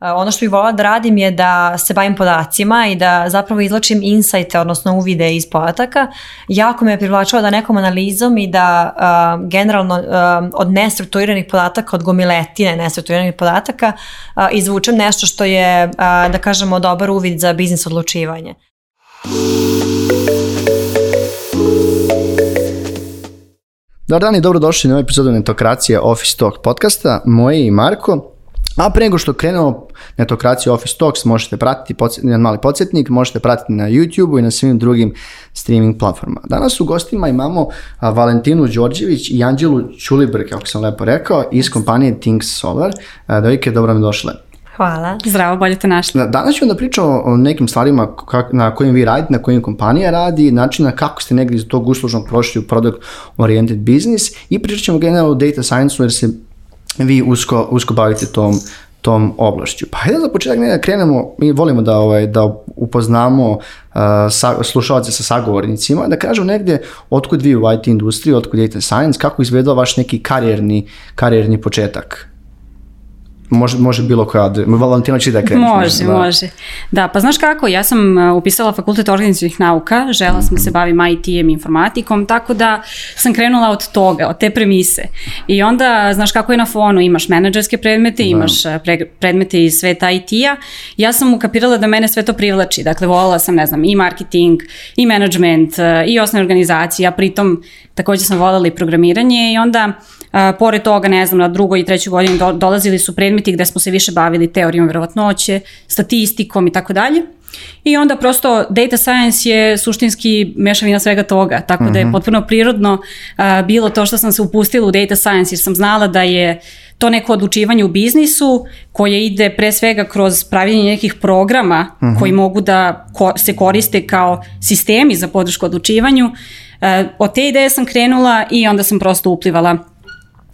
E, ono što bih volila da radim je da se bavim podacima i da zapravo izlačim insajte, odnosno uvide iz podataka. Jako me je privlačilo da nekom analizom i da e, generalno e, od nestrukturiranih podataka, od gomiletine nestrukturiranih podataka, izvučem nešto što je, da kažemo, dobar uvid za biznis odlučivanje. Dobar dan i dobrodošli na ovaj epizodu Netokracije Office Talk podcasta. Moje i Marko. A pre nego što krenemo netokraciju Office Talks možete pratiti jedan mali podsjetnik, možete pratiti na YouTube-u i na svim drugim streaming platformama. Danas u gostima imamo Valentinu Đorđević i Anđelu čulibrke ako sam lepo rekao, iz kompanije Think Solar. Dojke, dobro mi došle. Hvala. Zdravo, bolje te našli. Danas ću da pričamo o nekim stvarima na kojim vi radite, na kojim kompanija radi, načina kako ste negdje iz tog uslužnog prošli u product oriented business i pričat ćemo generalno o data science jer se vi usko, usko bavite tom, tom oblašću. Pa hajde za početak ne, krenemo, mi volimo da, ovaj, da upoznamo uh, sa, slušalce sa sagovornicima, da kažu negde otkud vi u IT industriji, otkud data science, kako izgledao vaš neki karijerni, karijerni početak. Može, može bilo koja, Valentina će da Može, da. može. Da, pa znaš kako, ja sam e, upisala fakultet organizacijih nauka, žela sam se bavim IT-em, informatikom, tako da sam krenula od toga, od te premise. I onda, znaš kako je na fonu, imaš menadžerske predmete, imaš e, pre, predmete iz sveta IT-a. Ja sam ukapirala da mene sve to privlači, dakle volala sam, ne znam, i marketing, i management, e, i osnovne organizacije, a pritom takođe sam volala i programiranje i onda, a, pored toga, ne znam, na drugoj i trećoj godini dolazili su predmeti predmeti gde smo se više bavili teorijom vjerovatnoće, statistikom i tako dalje. I onda prosto data science je suštinski mešavina svega toga, tako da je mhm. potpuno prirodno bilo to što sam se upustila u data science jer sam znala da je to neko odlučivanje u biznisu koje ide pre svega kroz pravljenje nekih programa mhm. koji mogu da se koriste kao sistemi za podršku odlučivanju. E, od te ideje sam krenula i onda sam prosto uplivala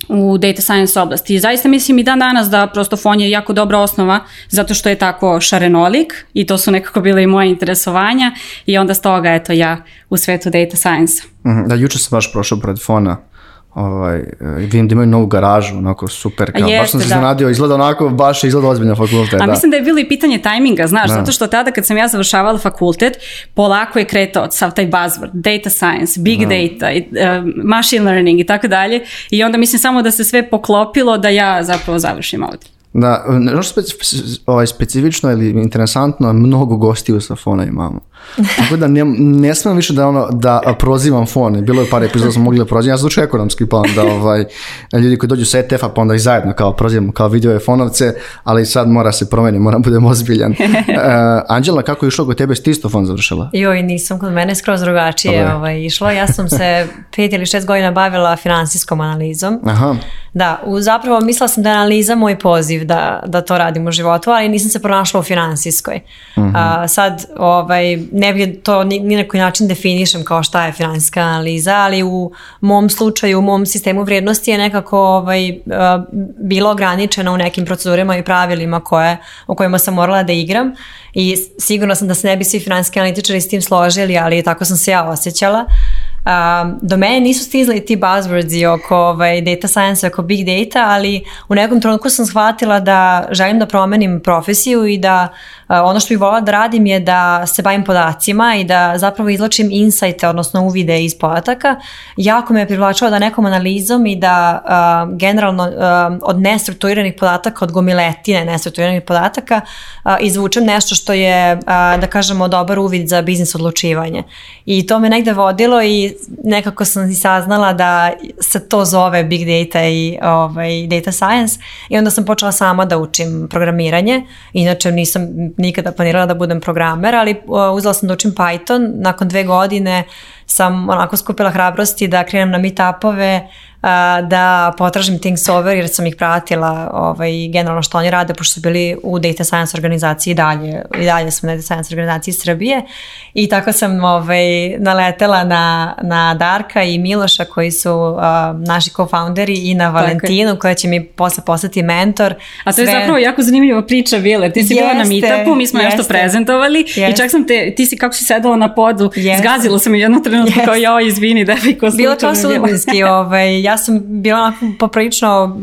u data science oblasti. I zaista mislim i dan danas da prosto fon je jako dobra osnova zato što je tako šarenolik i to su nekako bile i moje interesovanja i onda s toga eto ja u svetu data science. Mhm, da, juče sam baš prošao pored fona Ovaj, e, vidim da imaju novu garažu, onako super. Kao, Jeste, baš sam se iznenadio, izgleda onako, baš izgleda ozbiljno fakultet. A mislim da je bilo i pitanje tajminga, znaš, da. zato što tada kad sam ja završavala fakultet, polako je kretao sav taj buzzword, data science, big da. data, i, e, machine learning i tako dalje. I onda mislim samo da se sve poklopilo da ja zapravo završim ovdje. Da, nešto ovaj, specifično ili interesantno, mnogo gostiju sa fona imamo. Ono. Tako da ne, ne više da ono da prozivam fone. Bilo je par epizoda smo mogli da prozivam. Ja sam ekonomski pa onda ovaj, ljudi koji dođu sa ETF-a pa onda i zajedno kao prozivamo kao video je fonovce, ali sad mora se promeni, moram budem ozbiljan. Uh, Anđela, kako je išlo kod tebe? Ti fon završila? Joj, nisam. Kod mene skroz drugačije ovaj, išlo. Ja sam se pet ili šest godina bavila finansijskom analizom. Aha. Da, u, zapravo mislila sam da je analiza moj poziv da, da to radim u životu, ali nisam se pronašla u finansijskoj. Mhm. sad, ovaj, ne bih to ni, na koji način definišem kao šta je financijska analiza, ali u mom slučaju, u mom sistemu vrijednosti je nekako ovaj, eh, bilo ograničeno u nekim procedurama i pravilima koje, o kojima sam morala da igram i sigurno sam da se ne bi svi financijski analitičari s tim složili, ali tako sam se ja osjećala. do mene nisu stizli ti buzzwords oko ovaj, data science, oko big data, ali u nekom trenutku sam shvatila da želim da promenim profesiju i da E, ono što bih volila da radim je da se bavim podacima i da zapravo izločim insajte, odnosno uvide iz podataka. Jako me je privlačilo da nekom analizom i da e, generalno e, od nestrukturiranih podataka, od gomiletine nestrukturiranih podataka uh, izvučem nešto što je, da kažemo, dobar uvid za biznis odlučivanje. I to me negde vodilo i nekako sam i saznala da se to zove big data i ovaj, data science i onda sam počela sama da učim programiranje. Inače nisam nikada planirala da budem programer, ali uzela sam da učim Python. Nakon dve godine sam onako skupila hrabrosti da krenem na meetupove da potražim Things jer sam ih pratila ovaj, generalno što oni rade pošto su bili u Data Science organizaciji i dalje, i dalje sam u Data Science organizaciji Srbije i tako sam ovaj, naletela na, na Darka i Miloša koji su naši co-founderi i na Valentinu koja će mi posle postati mentor. A to je zapravo jako zanimljiva priča bila, ti si bila na meetupu, mi smo jeste, nešto prezentovali jeste. i čak sam te, ti si kako si sedala na podu, jeste. zgazila sam i jednom trenutku kao joj izvini bila. Bilo kao sudbinski, ovaj, ja ja sam bila poprilično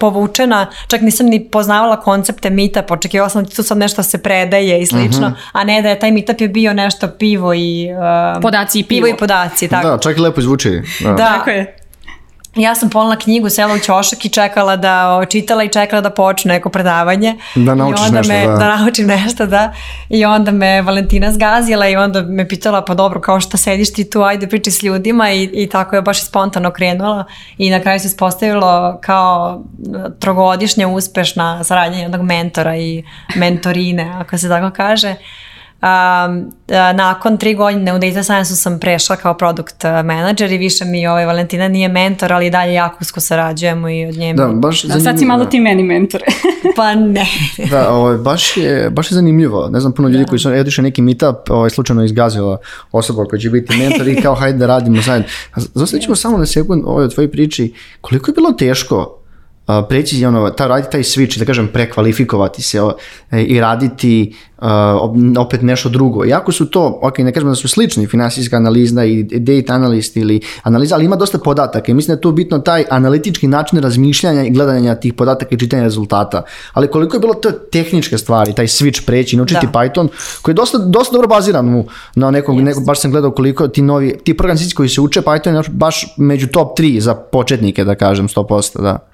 povučena, čak nisam ni poznavala koncepte mita, očekivala sam da tu sad nešto se predaje i slično, mhm. a ne da je taj meetup je bio nešto pivo i... Um, podaci i pivo. i podaci, tako. Da, čak i lepo zvuči. Da, tako je ja sam polna knjigu sela u ćošak i čekala da čitala i čekala da počne neko predavanje. Da naučiš onda nešto, me, da. da. naučim nešto, da. I onda me Valentina zgazila i onda me pitala, pa dobro, kao što sediš ti tu, ajde priči s ljudima i, i tako je baš spontano krenula i na kraju se spostavilo kao e, trogodišnja uspešna saradnja jednog mentora i mentorine, ako se tako kaže. Um, nakon tri godine u Data Science sam prešla kao produkt eh, menadžer i više mi ovaj Valentina nije mentor, ali dalje jako usko sarađujemo i od nje. Da, baš da, Sad si malo ti meni mentor. pa ne. da, ovaj, baš, je, baš je zanimljivo. Ne znam puno ljudi koji su ja neki meetup, ovaj, slučajno izgazila osoba koja će biti mentor i kao hajde da radimo zajedno. Zostavit samo na sekund ovaj, o priči. Koliko je bilo teško Preći ono, ta, raditi taj switch, da kažem prekvalifikovati se e, i raditi opet nešto drugo. Iako su to, ok, ne kažem da su slični finansijska analiza i data analist ili analiza, ali ima dosta podataka i mislim da je tu bitno taj analitički način razmišljanja i gledanja tih podataka i čitanja rezultata. Ali koliko je bilo to tehničke stvari, taj switch preći, naučiti da. Python, koji je dosta, dosta dobro baziran na nekog, nekog, baš sam gledao koliko ti novi, ti programci koji se uče Python je baš među top 3 za početnike, da kažem, 100%, da.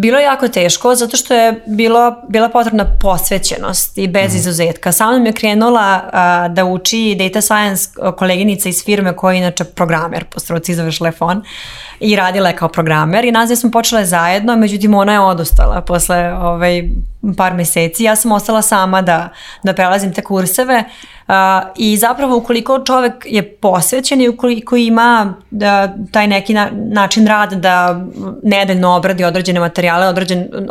Bilo je jako teško zato što je bilo, bila potrebna posvećenost i bez mhm. izuzetka. Sa mnom je krenula da uči data science koleginica iz firme koja je inače programer po struci, je telefon i radila je kao programer i nas smo počele zajedno, međutim ona je odustala posle ovaj, par mjeseci. Ja sam ostala sama da, da prelazim te kurseve i zapravo ukoliko čovjek je posvećen i ukoliko ima taj neki način rada da nedeljno obradi određene materijale,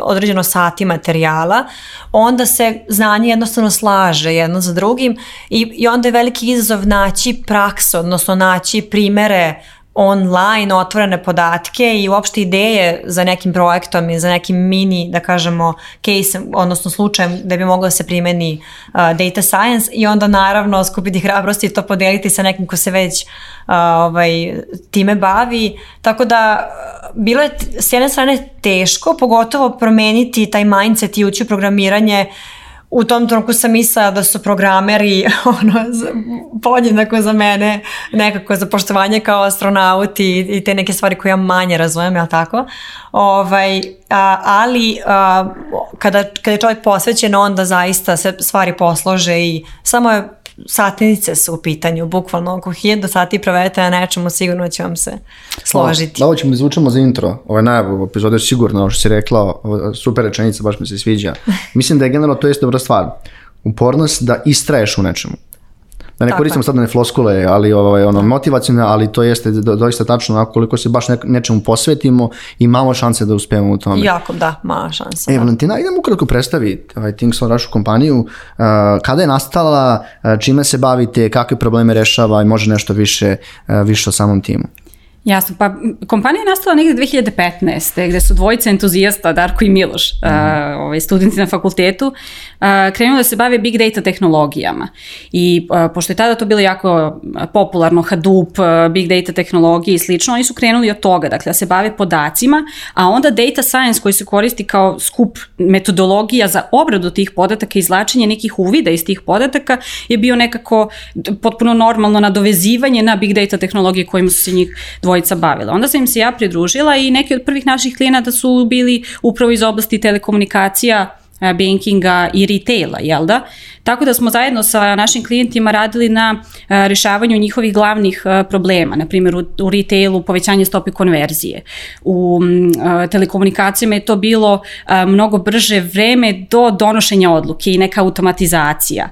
određeno sati materijala, onda se znanje jednostavno slaže jedno za drugim i, i onda je veliki izazov naći praksu, odnosno naći primere online otvorene podatke i uopšte ideje za nekim projektom i za nekim mini, da kažemo, case, odnosno slučajem da bi moglo da se primeni data science i onda naravno skupiti hrabrosti i to podeliti sa nekim ko se već ovaj, time bavi. Tako da bilo je s jedne strane teško, pogotovo promeniti taj mindset i ući u programiranje u tom trenutku sam mislila da su programeri ono, podjednako za mene nekako za poštovanje kao astronauti i, te neke stvari koje ja manje razumijem, li tako? Ovaj, ali kada, kada je čovjek posvećen onda zaista se stvari poslože i samo je satnice su u pitanju, bukvalno oko hiljadu sati provedete na nečemu, sigurno će vam se složiti. Da, ovo ćemo izvučemo za intro, ovaj najavu epizode sigurno, ovo što si rekla, super rečenica, baš mi se sviđa. Mislim da je generalno to jest dobra stvar. Upornost da istraješ u nečemu da ne koristimo sad ne floskule, ali ovaj, ono, motivacijne, ali to jeste doista tačno, koliko se baš nečemu posvetimo, i malo šanse da uspijemo u tome. Jako, da, mala šansa. E, Valentina, idem ukratko predstaviti ovaj, Things on kompaniju, uh, kada je nastala, uh, čime se bavite, kakve probleme rešava i može nešto više, uh, više o samom timu. Jasno, pa kompanija je nastala negde 2015. gde su dvojice entuzijasta, Darko i Miloš, mm. ovaj, studenti na fakultetu, uh, krenuli da se bave big data tehnologijama. I pošto je tada to bilo jako popularno, Hadoop, big data tehnologije i slično, oni su krenuli od toga, dakle da se bave podacima, a onda data science koji se koristi kao skup metodologija za obradu tih podataka, i izlačenje nekih uvida iz tih podataka je bio nekako potpuno normalno nadovezivanje na big data tehnologije kojima su se njih dvojica bavila. Onda sam im se ja pridružila i neki od prvih naših klijenata su bili upravo iz oblasti telekomunikacija, eh, bankinga i retaila, jel da? Tako da smo zajedno sa našim klijentima radili na e, rješavanju njihovih glavnih e, problema, na primjer u, retailu povećanje stope konverzije. U e, telekomunikacijama je to bilo mnogo brže vreme do donošenja odluke i neka automatizacija.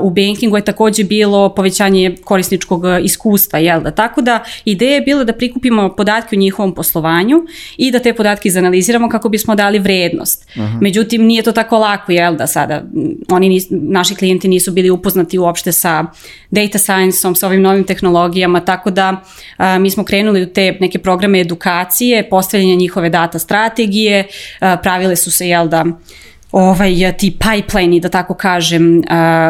U bankingu je također bilo povećanje korisničkog iskustva, jel da? Tako da ideja je bila da prikupimo podatke o njihovom poslovanju i da te podatke izanaliziramo kako bismo dali vrednost. Međutim, nije to tako lako, jel da sada? Oni nisu naši klijenti nisu bili upoznati uopšte sa data science-om, sa ovim novim tehnologijama, tako da mi smo krenuli u te neke programe edukacije, postavljanje njihove data strategije, pravile su se, jel da, ovaj, ti pipeline da tako kažem, uh,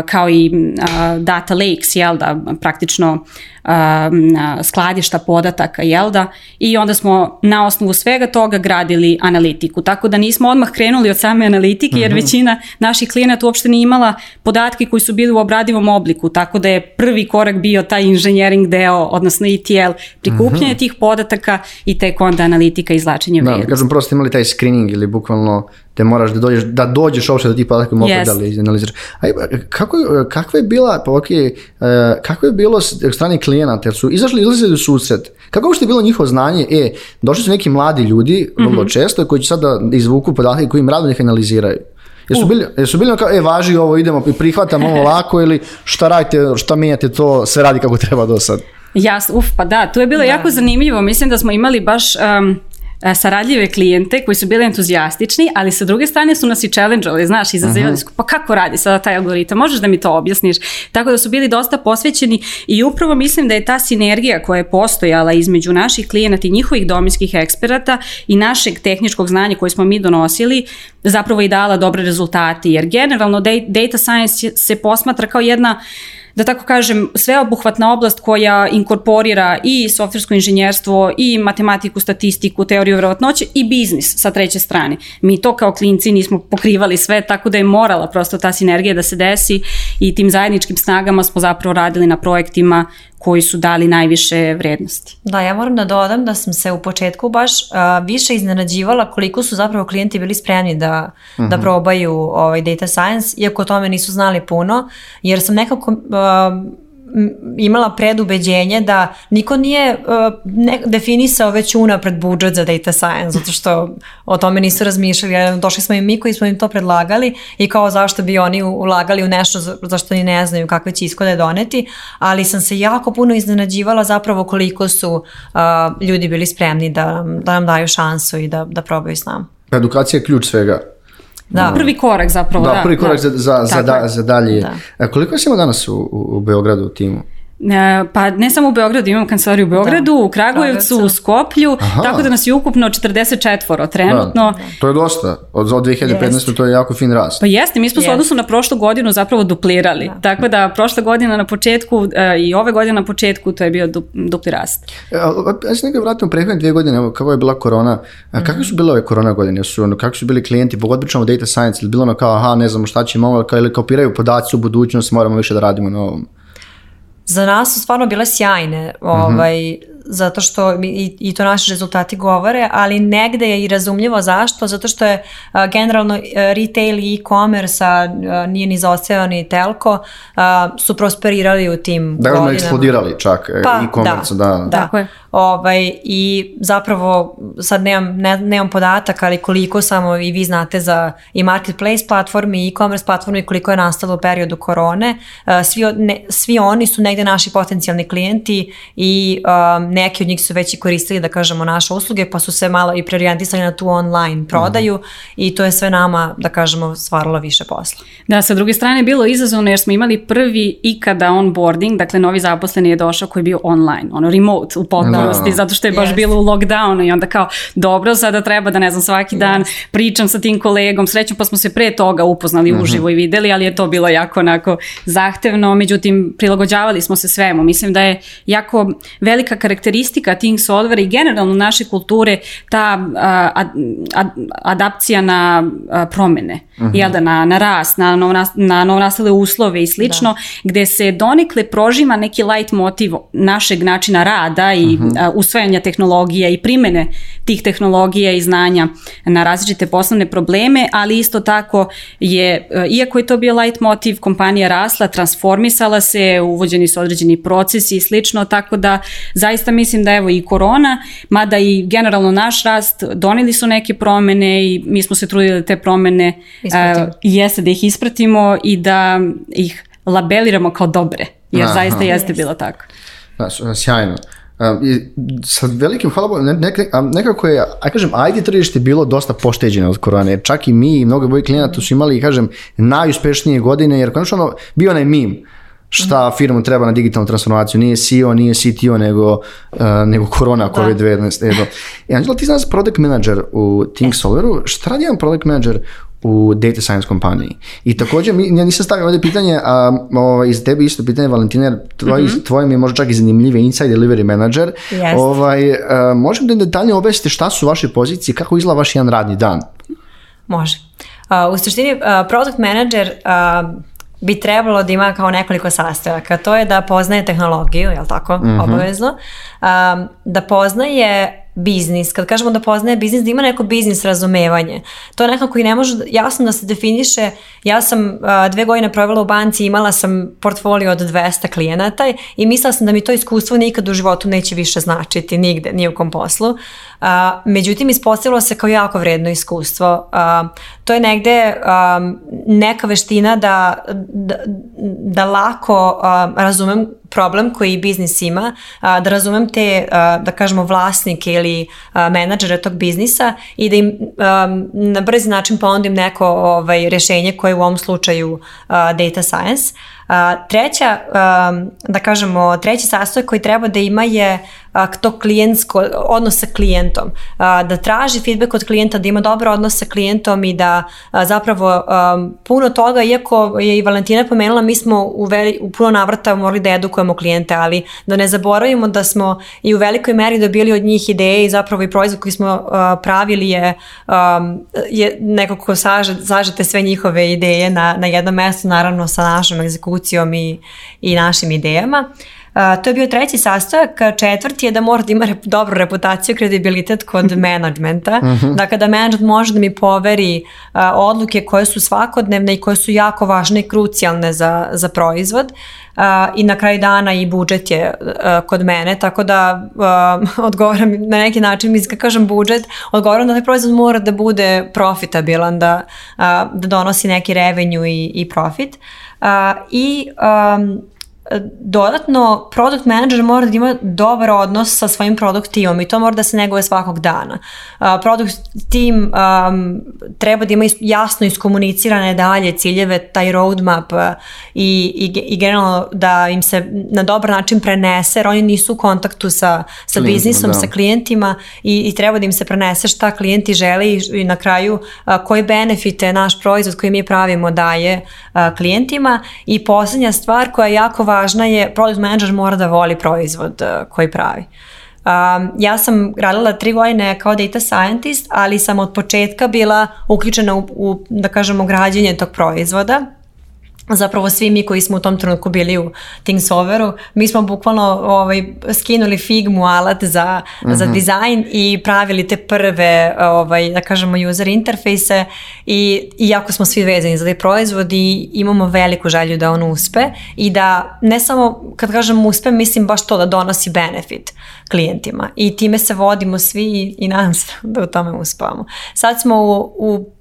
kao i uh, data lakes, jel da, praktično uh, skladišta podataka, jel da, i onda smo na osnovu svega toga gradili analitiku, tako da nismo odmah krenuli od same analitike, jer mhm. većina naših klijenata uopšte nije imala podatke koji su bili u obradivom obliku, tako da je prvi korak bio taj inženjering deo, odnosno ETL, prikupljanje mhm. tih podataka i tek onda analitika izlačenje vrijednosti. Da, kažem, prosto imali taj screening ili bukvalno te moraš da dođeš, da dođeš uopšte do tih podataka mogu yes. da li analiziraš. A kako, je bila, pa ok, e, kako je bilo strani strane klijenata, jer su izašli, izlazili u susret, kako je uopšte bilo njihovo znanje, e, došli su neki mladi ljudi, vrlo mm-hmm. često, koji će sada izvuku podatke koji im rado finaliziraju. analiziraju. Jesu bili, jesu bili ono kao, e, važi ovo, idemo prihvatamo ovo lako ili šta radite, šta mijenjate to, se radi kako treba do sad? Jasno, uf, pa da, to je bilo jako zanimljivo. Mislim da smo imali baš E, saradljive klijente koji su bili entuzijastični, ali sa druge strane su nas i challenge-ali, znaš, izazivali mhm. su, pa kako radi sada taj algoritam, možeš da mi to objasniš? Tako da su bili dosta posvećeni i upravo mislim da je ta sinergija koja je postojala između naših klijenata i njihovih dominskih eksperata i našeg tehničkog znanja koje smo mi donosili, zapravo i dala dobre rezultate, jer generalno data science se posmatra kao jedna da tako kažem, sveobuhvatna oblast koja inkorporira i softversko inženjerstvo i matematiku, statistiku, teoriju vjerovatnoće i biznis sa treće strane. Mi to kao klinci nismo pokrivali sve, tako da je morala prosto ta sinergija da se desi i tim zajedničkim snagama smo zapravo radili na projektima koji su dali najviše vrednosti. Da, ja moram da dodam da sam se u početku baš više iznenađivala koliko su zapravo klijenti bili spremni da, da mhm. probaju ovaj, data science, iako o tome nisu znali puno, jer sam nekako imala predubeđenje da niko nije uh, ne, definisao već unapred budžet za data science, zato što o tome nisu razmišljali. Došli smo i mi koji smo im to predlagali i kao zašto bi oni ulagali u nešto za što ni ne znaju kakve će iskode doneti, ali sam se jako puno iznenađivala zapravo koliko su e, ljudi bili spremni da, da nam daju šansu i da, da probaju s nama. Edukacija je ključ svega da. Prvi korak zapravo. Da, prvi korak za, za, za, da, za dalje. E, koliko smo danas u, u Beogradu u timu? E, pa ne samo u Beogradu, imam kancelariju u Beogradu, da, u Kragujevcu, u Skoplju, tako da nas je ukupno 44 trenutno. Da, to je dosta, od, 2015. to je jako fin rast. Pa jeste, mi smo se odnosno na prošlu godinu zapravo duplirali, da. tako da prošla godina na početku e, i ove godine na početku to je bio dupli rast. E, ja se nekaj vratim u prethodne dvije godine, kako je bila korona, mhm. kako su bile ove korona godine, su, ono, kako su bili klijenti, pogotovo ćemo data science, ili bilo ono kao aha ne znamo šta ćemo, ono, ili kopiraju podaci u budućnost, moramo više da radimo na ovom za nas su stvarno bile sjajne, mhm. ovaj, zato što i, i to naši rezultati govore, ali negde je i razumljivo zašto, zato što je generalno e, retail i e-commerce, e, nije ni zaosteo ni telko, su prosperirali u tim da, godinama. Da, eksplodirali čak e, pa, e-commerce, da. da. da. Tako je. Ovaj, I zapravo sad nemam, ne, nemam podatak, ali koliko samo i vi znate za i marketplace platformi i e-commerce platformi koliko je nastalo u periodu korone. Eh, svi, svi oni su negde naši potencijalni klijenti i eh, neki od njih su već i koristili da kažemo naše usluge pa su se malo i preorientisali na tu online mhm. prodaju i to je sve nama da kažemo stvaralo više posla. Da, sa druge strane bilo izazovno jer smo imali prvi ikada onboarding, dakle novi zaposleni je došao koji je bio online, ono remote u potpuno zato što je baš bilo u lockdownu i onda kao, dobro, sada treba da ne znam, svaki dan pričam sa tim kolegom, srećom pa smo se pre toga upoznali mhm. uživo i videli, ali je to bilo jako onako zahtevno, međutim, prilagođavali smo se svemu. Mislim da je jako velika karakteristika Think Solvera i generalno naše kulture ta adapcija na promjene promene, mhm. da, na, rast, na, na, na novnastale uslove i slično, da. gde se donekle prožima neki light motiv našeg načina rada i mhm usvajanja tehnologija i primjene tih tehnologija i znanja na različite poslovne probleme, ali isto tako je, e, iako je to bio light motiv, kompanija rasla, transformisala se, uvođeni su određeni procesi i slično, tako da zaista mislim da evo i korona, mada i generalno naš rast, donijeli su neke promjene i mi smo se trudili da te promjene e, jeste da ih ispratimo i da ih labeliramo kao dobre, jer zaista jeste bilo tako. Da, sjajno. Ehm, I sa velikim halabom, ne nekako je, a kažem, IT tržište bilo dosta pošteđeno od korone, jer čak i mi i mnogo mojih klijenata su imali, kažem, najuspješnije godine, jer konačno ono, bio onaj mim, šta mhm. firmu treba na digitalnu transformaciju, nije CEO, nije CTO, nego, e, nego korona COVID-19. E, Anđela, ti znaš product manager u ThinkSolveru, šta radi jedan product manager u data science kompaniji. I također, ja nisam stavio ovdje pitanje, a, o, ovaj, iz tebi isto pitanje, Valentina, jer tvoj, mhm. mi je možda čak i zanimljivi inside delivery manager. Yes. Ovaj, a, e, da detaljnije objasnite šta su vaše pozicije kako izgleda vaš jedan radni dan? Može. u suštini, product manager bi trebalo da ima kao nekoliko sastojaka. To je da poznaje tehnologiju, jel tako? mm Obavezno. da poznaje biznis. Kad kažemo da poznaje biznis, da ima neko biznis razumevanje. To nekako i ne može jasno da se definiše. Ja sam dve godine provjela u banci, imala sam portfolio od 200 klijenata i mislila sam da mi to iskustvo nikad u životu neće više značiti nigde, ni u kom poslu međutim, ispostavilo se kao jako vredno iskustvo. to je negde neka veština da, da, lako razumem problem koji biznis ima, da razumem te, da kažemo, vlasnike ili menadžere tog biznisa i da im na brzi način ponudim neko ovaj, koje je u ovom slučaju data science treća, da kažemo, treći sastoj koji treba da ima je to klijentsko, odnos sa klijentom. Da traži feedback od klijenta, da ima dobar odnos sa klijentom i da zapravo puno toga, iako je i Valentina pomenula, mi smo u, u puno navrata morali da edukujemo klijente, ali da ne zaboravimo da smo i u velikoj meri dobili od njih ideje i zapravo i proizvod koji smo pravili je, je nekako sažete sve njihove ideje na, na jednom mesto, naravno sa našom egzekucijom institucijom i, našim idejama. E, to je bio treći sastojak, četvrti je da mora da ima rep, dobru reputaciju, kredibilitet kod mhm. menadžmenta, mhm. da kada menadžment može da mi poveri e, odluke koje su svakodnevne i koje su jako važne i krucijalne za, za proizvod e, i na kraju dana i budžet je kod mene, tako da odgovaram na neki način, mislim kažem budžet, odgovaram da taj proizvod mora da bude profitabilan, da, da donosi neki revenju i, i profit. А, и E, dodatno product manager mora da ima dobar odnos sa svojim produktivom timom i to mora da se neguje svakog dana. E, product tim treba da ima jasno iskomunicirane dalje ciljeve, taj roadmap e, i, i, generalno da im se na dobar način prenese jer oni nisu u kontaktu sa, sa biznisom, sa klijentima i, i treba da im se prenese šta klijenti žele i, na kraju koji benefite naš proizvod koji mi pravimo daje klijentima i posljednja stvar koja je jako važna važna je, product manager mora da voli proizvod eh, koji pravi. ja sam radila tri godine kao data scientist, ali sam od početka bila uključena u, u da kažemo, građenje tog proizvoda zapravo svi mi koji smo u tom trenutku bili u Team Soveru, mi smo bukvalno ovaj, skinuli figmu alat za, mm za mhm. dizajn i pravili te prve, ovaj, da kažemo, user interfejse i iako smo svi vezani za taj proizvod i imamo veliku želju da on uspe i da ne samo, kad kažem uspe, mislim baš to da donosi benefit klijentima i time se vodimo svi i, i nadam se da u tome uspavamo. Sad smo u, u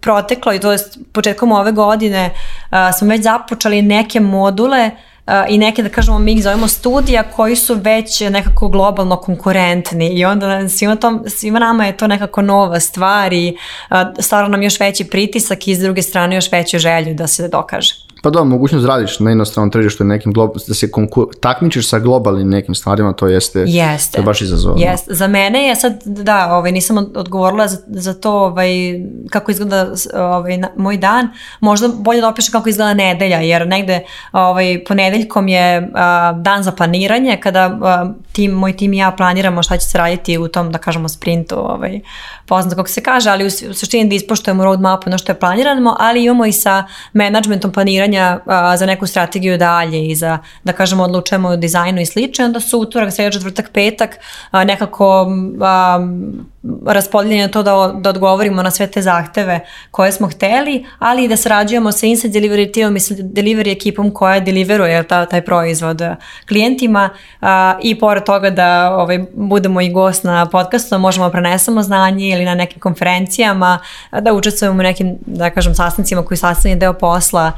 i to je početkom ove godine, uh, smo već započeli neke module uh, i neke, da kažemo, mi ih zovemo studija koji su već nekako globalno konkurentni i onda svima, tom, svima nama je to nekako nova stvar i uh, stvara nam još veći pritisak i s druge strane još veću želju da se dokaže. Pa da, mogućnost radiš na inostranom tržištu nekim glob, da se takmičiš sa globalnim nekim stvarima, to jeste, jeste. baš izazovno. Za mene je sad, da, ovaj, nisam odgovorila za, to ovaj, kako izgleda ovaj, moj dan. Možda bolje da opišem kako izgleda nedelja, jer negde ovaj, ponedeljkom je dan za planiranje, kada tim, moj tim i ja planiramo šta će se raditi u tom, da kažemo, sprintu, ovaj, poznato kako se kaže, ali u, suštini da ispoštujemo roadmapu, ono što je planirano, ali imamo i sa managementom planiranja za neku strategiju dalje i za, da kažemo, odlučujemo o dizajnu i slično, onda su utorak, sreda, četvrtak, petak a, nekako a, to da, da odgovorimo na sve te zahteve koje smo hteli, ali i da sarađujemo sa Inside Delivery i delivery ekipom koja deliveruje ta, taj proizvod klijentima i pored toga da ovaj, budemo i gost na podcastu, možemo prenesemo znanje ili na nekim konferencijama, da učestvujemo u nekim, da kažem, sastancima koji sastavni deo posla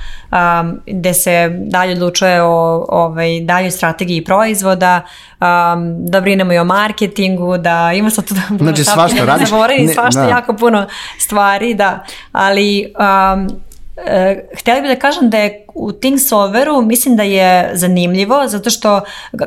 Um, da se dalje odlučuje o ovaj, daljoj strategiji proizvoda, um, da brinemo i o marketingu, da ima sad da znači, svašta ne, jako puno stvari, da. Ali um, eh, htjela bih da kažem da je u Soveru mislim da je zanimljivo zato što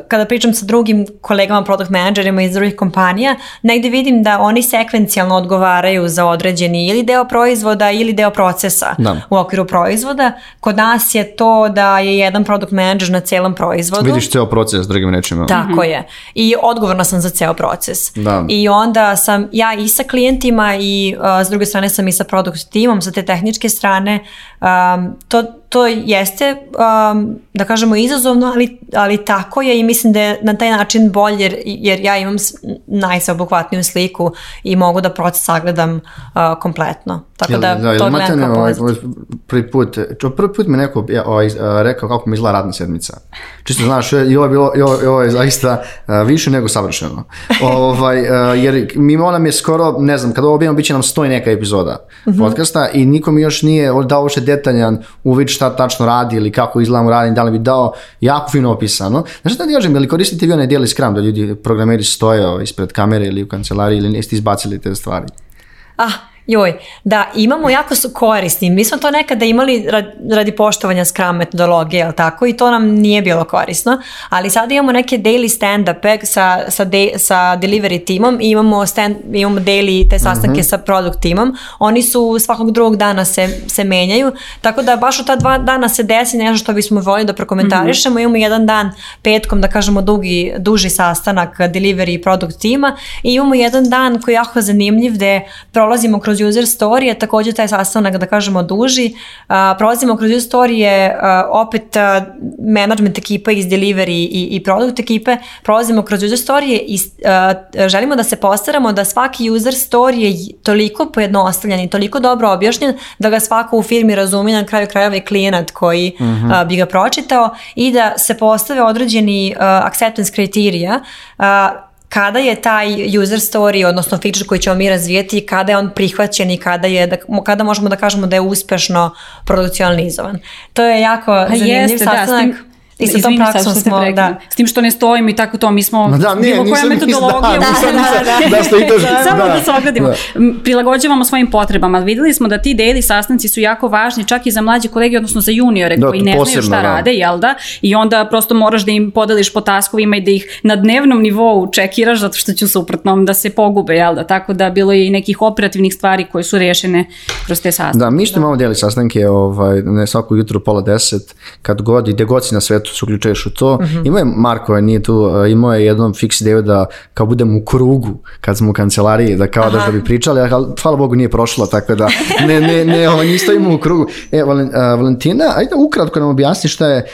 kada pričam sa drugim kolegama product managerima iz drugih kompanija, negdje vidim da oni sekvencijalno odgovaraju za određeni ili deo proizvoda ili deo procesa u okviru proizvoda. Kod nas je to da je jedan product manager na celom proizvodu. Vidiš ceo proces, drugim rečima. Tako mhm. je. I odgovorna sam za ceo proces. I onda sam ja i sa klijentima i s druge strane sam i sa product timom, sa te tehničke strane. to to jeste, um, da kažemo, izazovno, ali, ali tako je i mislim da je na taj način bolje jer, ja imam najsaobuhvatniju sliku i mogu da proces sagledam uh, kompletno. Tako da, to ovaj, prvi put, čo, prvi put mi neko ja, ovaj, uh, rekao kako mi izgleda radna sedmica. Čisto znaš, i ovo je, bilo, ovo, je zaista uh, više nego savršeno. ovaj, jer mimo ono nam je skoro, ne znam, kada ovo objavimo, bit će nam stoj neka epizoda mm -hmm. podcasta i mi još nije dao uopšte detaljan uvid šta tačno radi ili kako izgledamo radim, da li bi dao, jako fino opisano. Znaš da ti kažem, ili koristite vi onaj dijeli Scrum da ljudi programeri stoje ovaj, ispred kamere ili u kancelariji ili niste izbacili te stvari? Ah, joj, da, imamo jako su korisni. Mi smo to nekada imali radi poštovanja Scrum metodologije, jel tako? I to nam nije bilo korisno. Ali sada imamo neke daily stand-upe sa, sa, sa delivery timom i imamo, stand, imamo daily te sastanke mhm. sa product timom. Oni su svakog drugog dana se, se menjaju. Tako da baš u ta dva dana se desi nešto što bismo voljeli da prokomentarišemo. Mhm. Imamo jedan dan petkom, da kažemo, dugi, duži sastanak delivery i product tima i imamo jedan dan koji je jako zanimljiv gde prolazimo kroz kroz user story također taj sastanak, da kažemo, duži. A, prolazimo kroz user story opet a, management ekipa iz delivery i, i product ekipe. Prolazimo kroz user storije i želimo da se postaramo da svaki user story je toliko pojednostavljen i toliko dobro objašnjen da ga svako u firmi razumije na kraju krajeva i klijenat koji mhm. bi ga pročitao i da se postave određeni acceptance kriterija kada je taj user story, odnosno feature koji ćemo mi razvijeti, kada je on prihvaćen i kada, je, kada možemo da kažemo da je uspešno produkcionalizovan. To je jako pa zanimljiv jeste, i sa tom praksom smo, da. S tim što ne stojimo i tako to, mi smo, bilo koja metodologija. Da, Samo da, se ogradimo. Prilagođavamo svojim potrebama. vidjeli smo da ti daily sastanci su jako važni, čak i za mlađe kolege, odnosno za juniore koji ne znaju šta rade, jel da? I onda prosto moraš da im podeliš po taskovima i da ih na dnevnom nivou čekiraš, zato što će suprotnom da se pogube, jel da? Tako da bilo je i nekih operativnih stvari koje su rešene kroz te sastanke. Da, mi što imamo daily sastanke, ovaj, ne svako jutro pola deset, kad god i gde god si na svetu eto se uključuješ u to. Mm -hmm. Imao je Marko, nije tu, e, imao je jednom fiks ideju da kao budem u krugu kad smo u kancelariji, da kao da, bi pričali, ali hvala Bogu nije prošlo, tako da ne, ne, ne, ovo, ovaj, isto imamo u krugu. E, e, Valentina, ajde ukratko nam objasni šta je, e,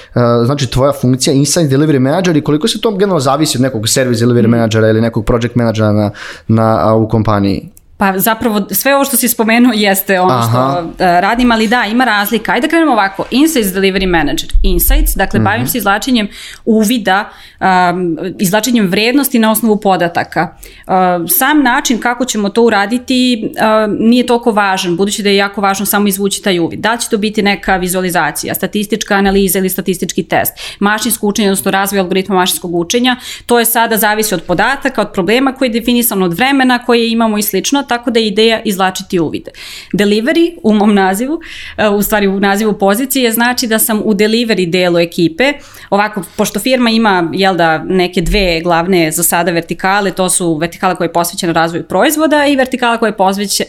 znači tvoja funkcija Inside Delivery Manager i koliko se to generalno zavisi od nekog service delivery managera mhm. ili nekog project managera na, na, u kompaniji? Pa zapravo sve ovo što si spomenuo jeste ono što e, radim, ali da, ima razlika. Ajde da krenemo ovako, Insights Delivery Manager. Insights, dakle mhm. bavim se izlačenjem uvida, izvlačenjem izlačenjem vrednosti na osnovu podataka. E, sam način kako ćemo to uraditi e, nije toliko važan, budući da je jako važno samo izvući taj uvid. Da će to biti neka vizualizacija, statistička analiza ili statistički test, mašinsko učenje, odnosno razvoj algoritma mašinskog učenja, to je sada zavisi od podataka, od problema koji je definisan, od vremena koje imamo i slično tako da je ideja izlačiti uvide. Delivery u mom nazivu, e, u stvari u nazivu pozicije, znači da sam u delivery delu ekipe. Ovako, pošto firma ima jel da, neke dve glavne za sada vertikale, to su vertikala koja je posvećena razvoju proizvoda i vertikala koja je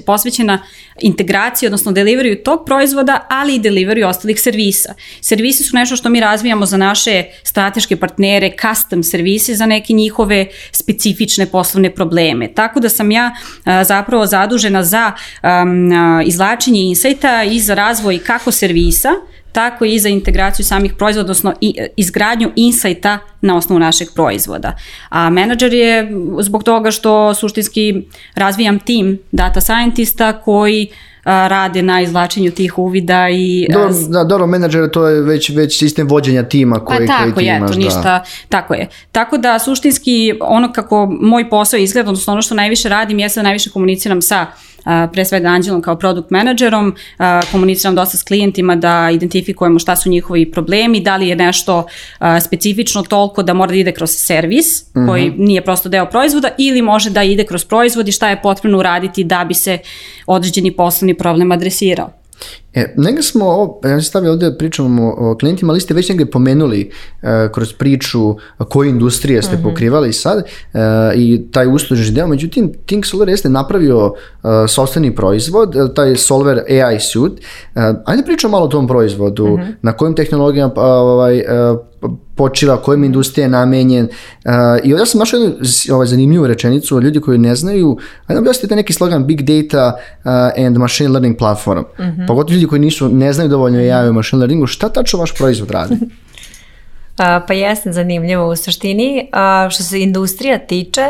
posvećena integraciji, odnosno delivery tog proizvoda, ali i deliveryu ostalih servisa. Servisi su nešto što mi razvijamo za naše strateške partnere, custom servise za neke njihove specifične poslovne probleme. Tako da sam ja e, zapravo zapravo zadužena za izvlačenje insajta i za razvoj kako servisa, tako i za integraciju samih proizvoda, odnosno i e, izgradnju insajta na osnovu našeg proizvoda. A menadžer je zbog toga što suštinski razvijam tim data scientista koji rade na izvlačenju tih uvida i... Dobro, da, dobro menadžer to je već, već sistem vođenja tima pa koji, pa, tako koji je, To ništa, Tako je. Tako da suštinski ono kako moj posao izgleda, odnosno ono što najviše radim, jeste da najviše komuniciram sa pre svega Anđelom kao produkt menadžerom, komuniciram dosta s klijentima da identifikujemo šta su njihovi problemi, da li je nešto specifično toliko da mora da ide kroz servis, koji mhm. nije prosto deo proizvoda, ili može da ide kroz proizvod i šta je potrebno uraditi da bi se određeni poslovni problem adresirao. E, negdje smo, ja se stavio ovdje pričamo o klijentima, ali ste već negdje pomenuli e, kroz priču koje industrije ste mhm. pokrivali sad e, i taj uslužni deo, međutim Think Solver jeste napravio e, sobstveni proizvod, taj Solver AI Suit, ajde pričamo malo o tom proizvodu, mhm. na kojim tehnologijama pa, ovaj, počiva, kojim industrije je namenjen. Eh, I ovdje sam našao jednu ovaj, zanimljivu rečenicu, ljudi koji ne znaju, a da objasnite neki slogan Big Data eh, and Machine Learning Platform. Mm Pogotovo ljudi koji nisu, ne znaju dovoljno ja mhm. i machine learningu, šta tačno vaš proizvod radi? pa jesam zanimljivo u suštini. Što se industrija tiče,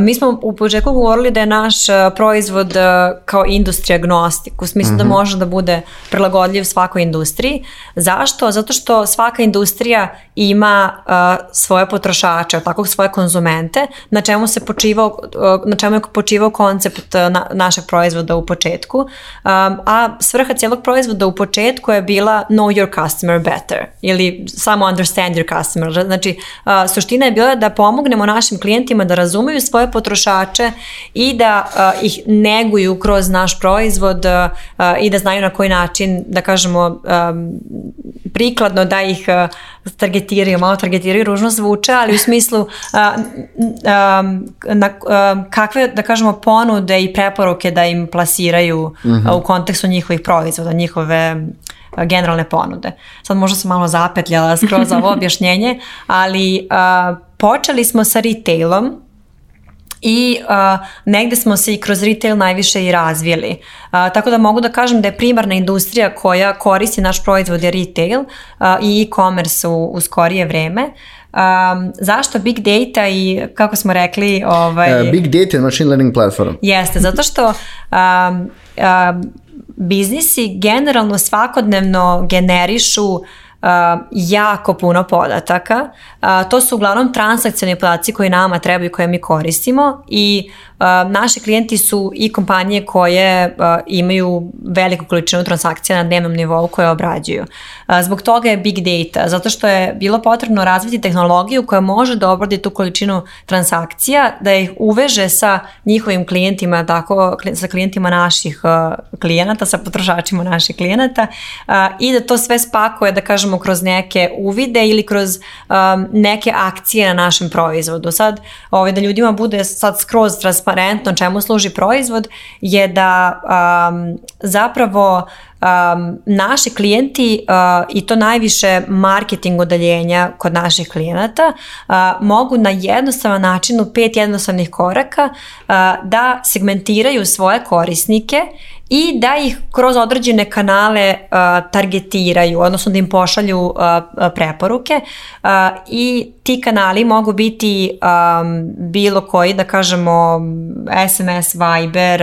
mi smo u početku govorili da je naš e, proizvod e, kao industrija agnostik, u smislu da mhm. može da bude prilagodljiv svakoj industriji. Zašto? Zato što svaka industrija ima e, svoje potrošače, tako svoje konzumente, na čemu se počivao, na čemu je počivao koncept našeg proizvoda u početku. a svrha cijelog proizvoda u početku je bila know your customer better ili samo understand your customer. Znači, suština je bila da pomognemo našim klijentima da razumiju svoje potrošače i da eh, ih neguju kroz naš proizvod eh, i da znaju na koji način, da kažemo, prikladno da ih uh, targetiraju, malo targetiraju, ružno zvuče, ali u smislu kakve, da kažemo, ponude i preporuke da im plasiraju mhm. u kontekstu njihovih proizvoda, njihove generalne ponude. Sad možda sam malo zapetljala skroz ovo objašnjenje, ali počeli smo sa retailom i uh, negdje smo se i kroz retail najviše i razvijeli. tako da mogu da kažem da je primarna industrija koja koristi naš proizvod je retail i e-commerce u, skorije vreme. zašto big data i kako smo rekli ovaj... E, big data machine learning platform jeste, zato što um, biznisi generalno svakodnevno generišu jako puno podataka. To su uglavnom transakcioni podaci koji nama trebaju, koje mi koristimo i naši klijenti su i kompanije koje imaju veliku količinu transakcija na dnevnom nivou koje obrađuju. Zbog toga je big data, zato što je bilo potrebno razviti tehnologiju koja može da obradi tu količinu transakcija, da ih uveže sa njihovim klijentima, tako sa klijentima naših klijenata, sa potrošačima naših klijenata i da to sve spakuje, da kažem, kroz neke uvide ili kroz um, neke akcije na našem proizvodu. Sad, ovaj, da ljudima bude sad skroz transparentno čemu služi proizvod, je da um, zapravo um, naši klijenti uh, i to najviše marketing odaljenja kod naših klijenata uh, mogu na jednostavan način u pet jednostavnih koraka uh, da segmentiraju svoje korisnike i da ih kroz određene kanale uh, targetiraju, odnosno da im pošalju uh, preporuke uh, i ti kanali mogu biti um, bilo koji, da kažemo SMS, Viber,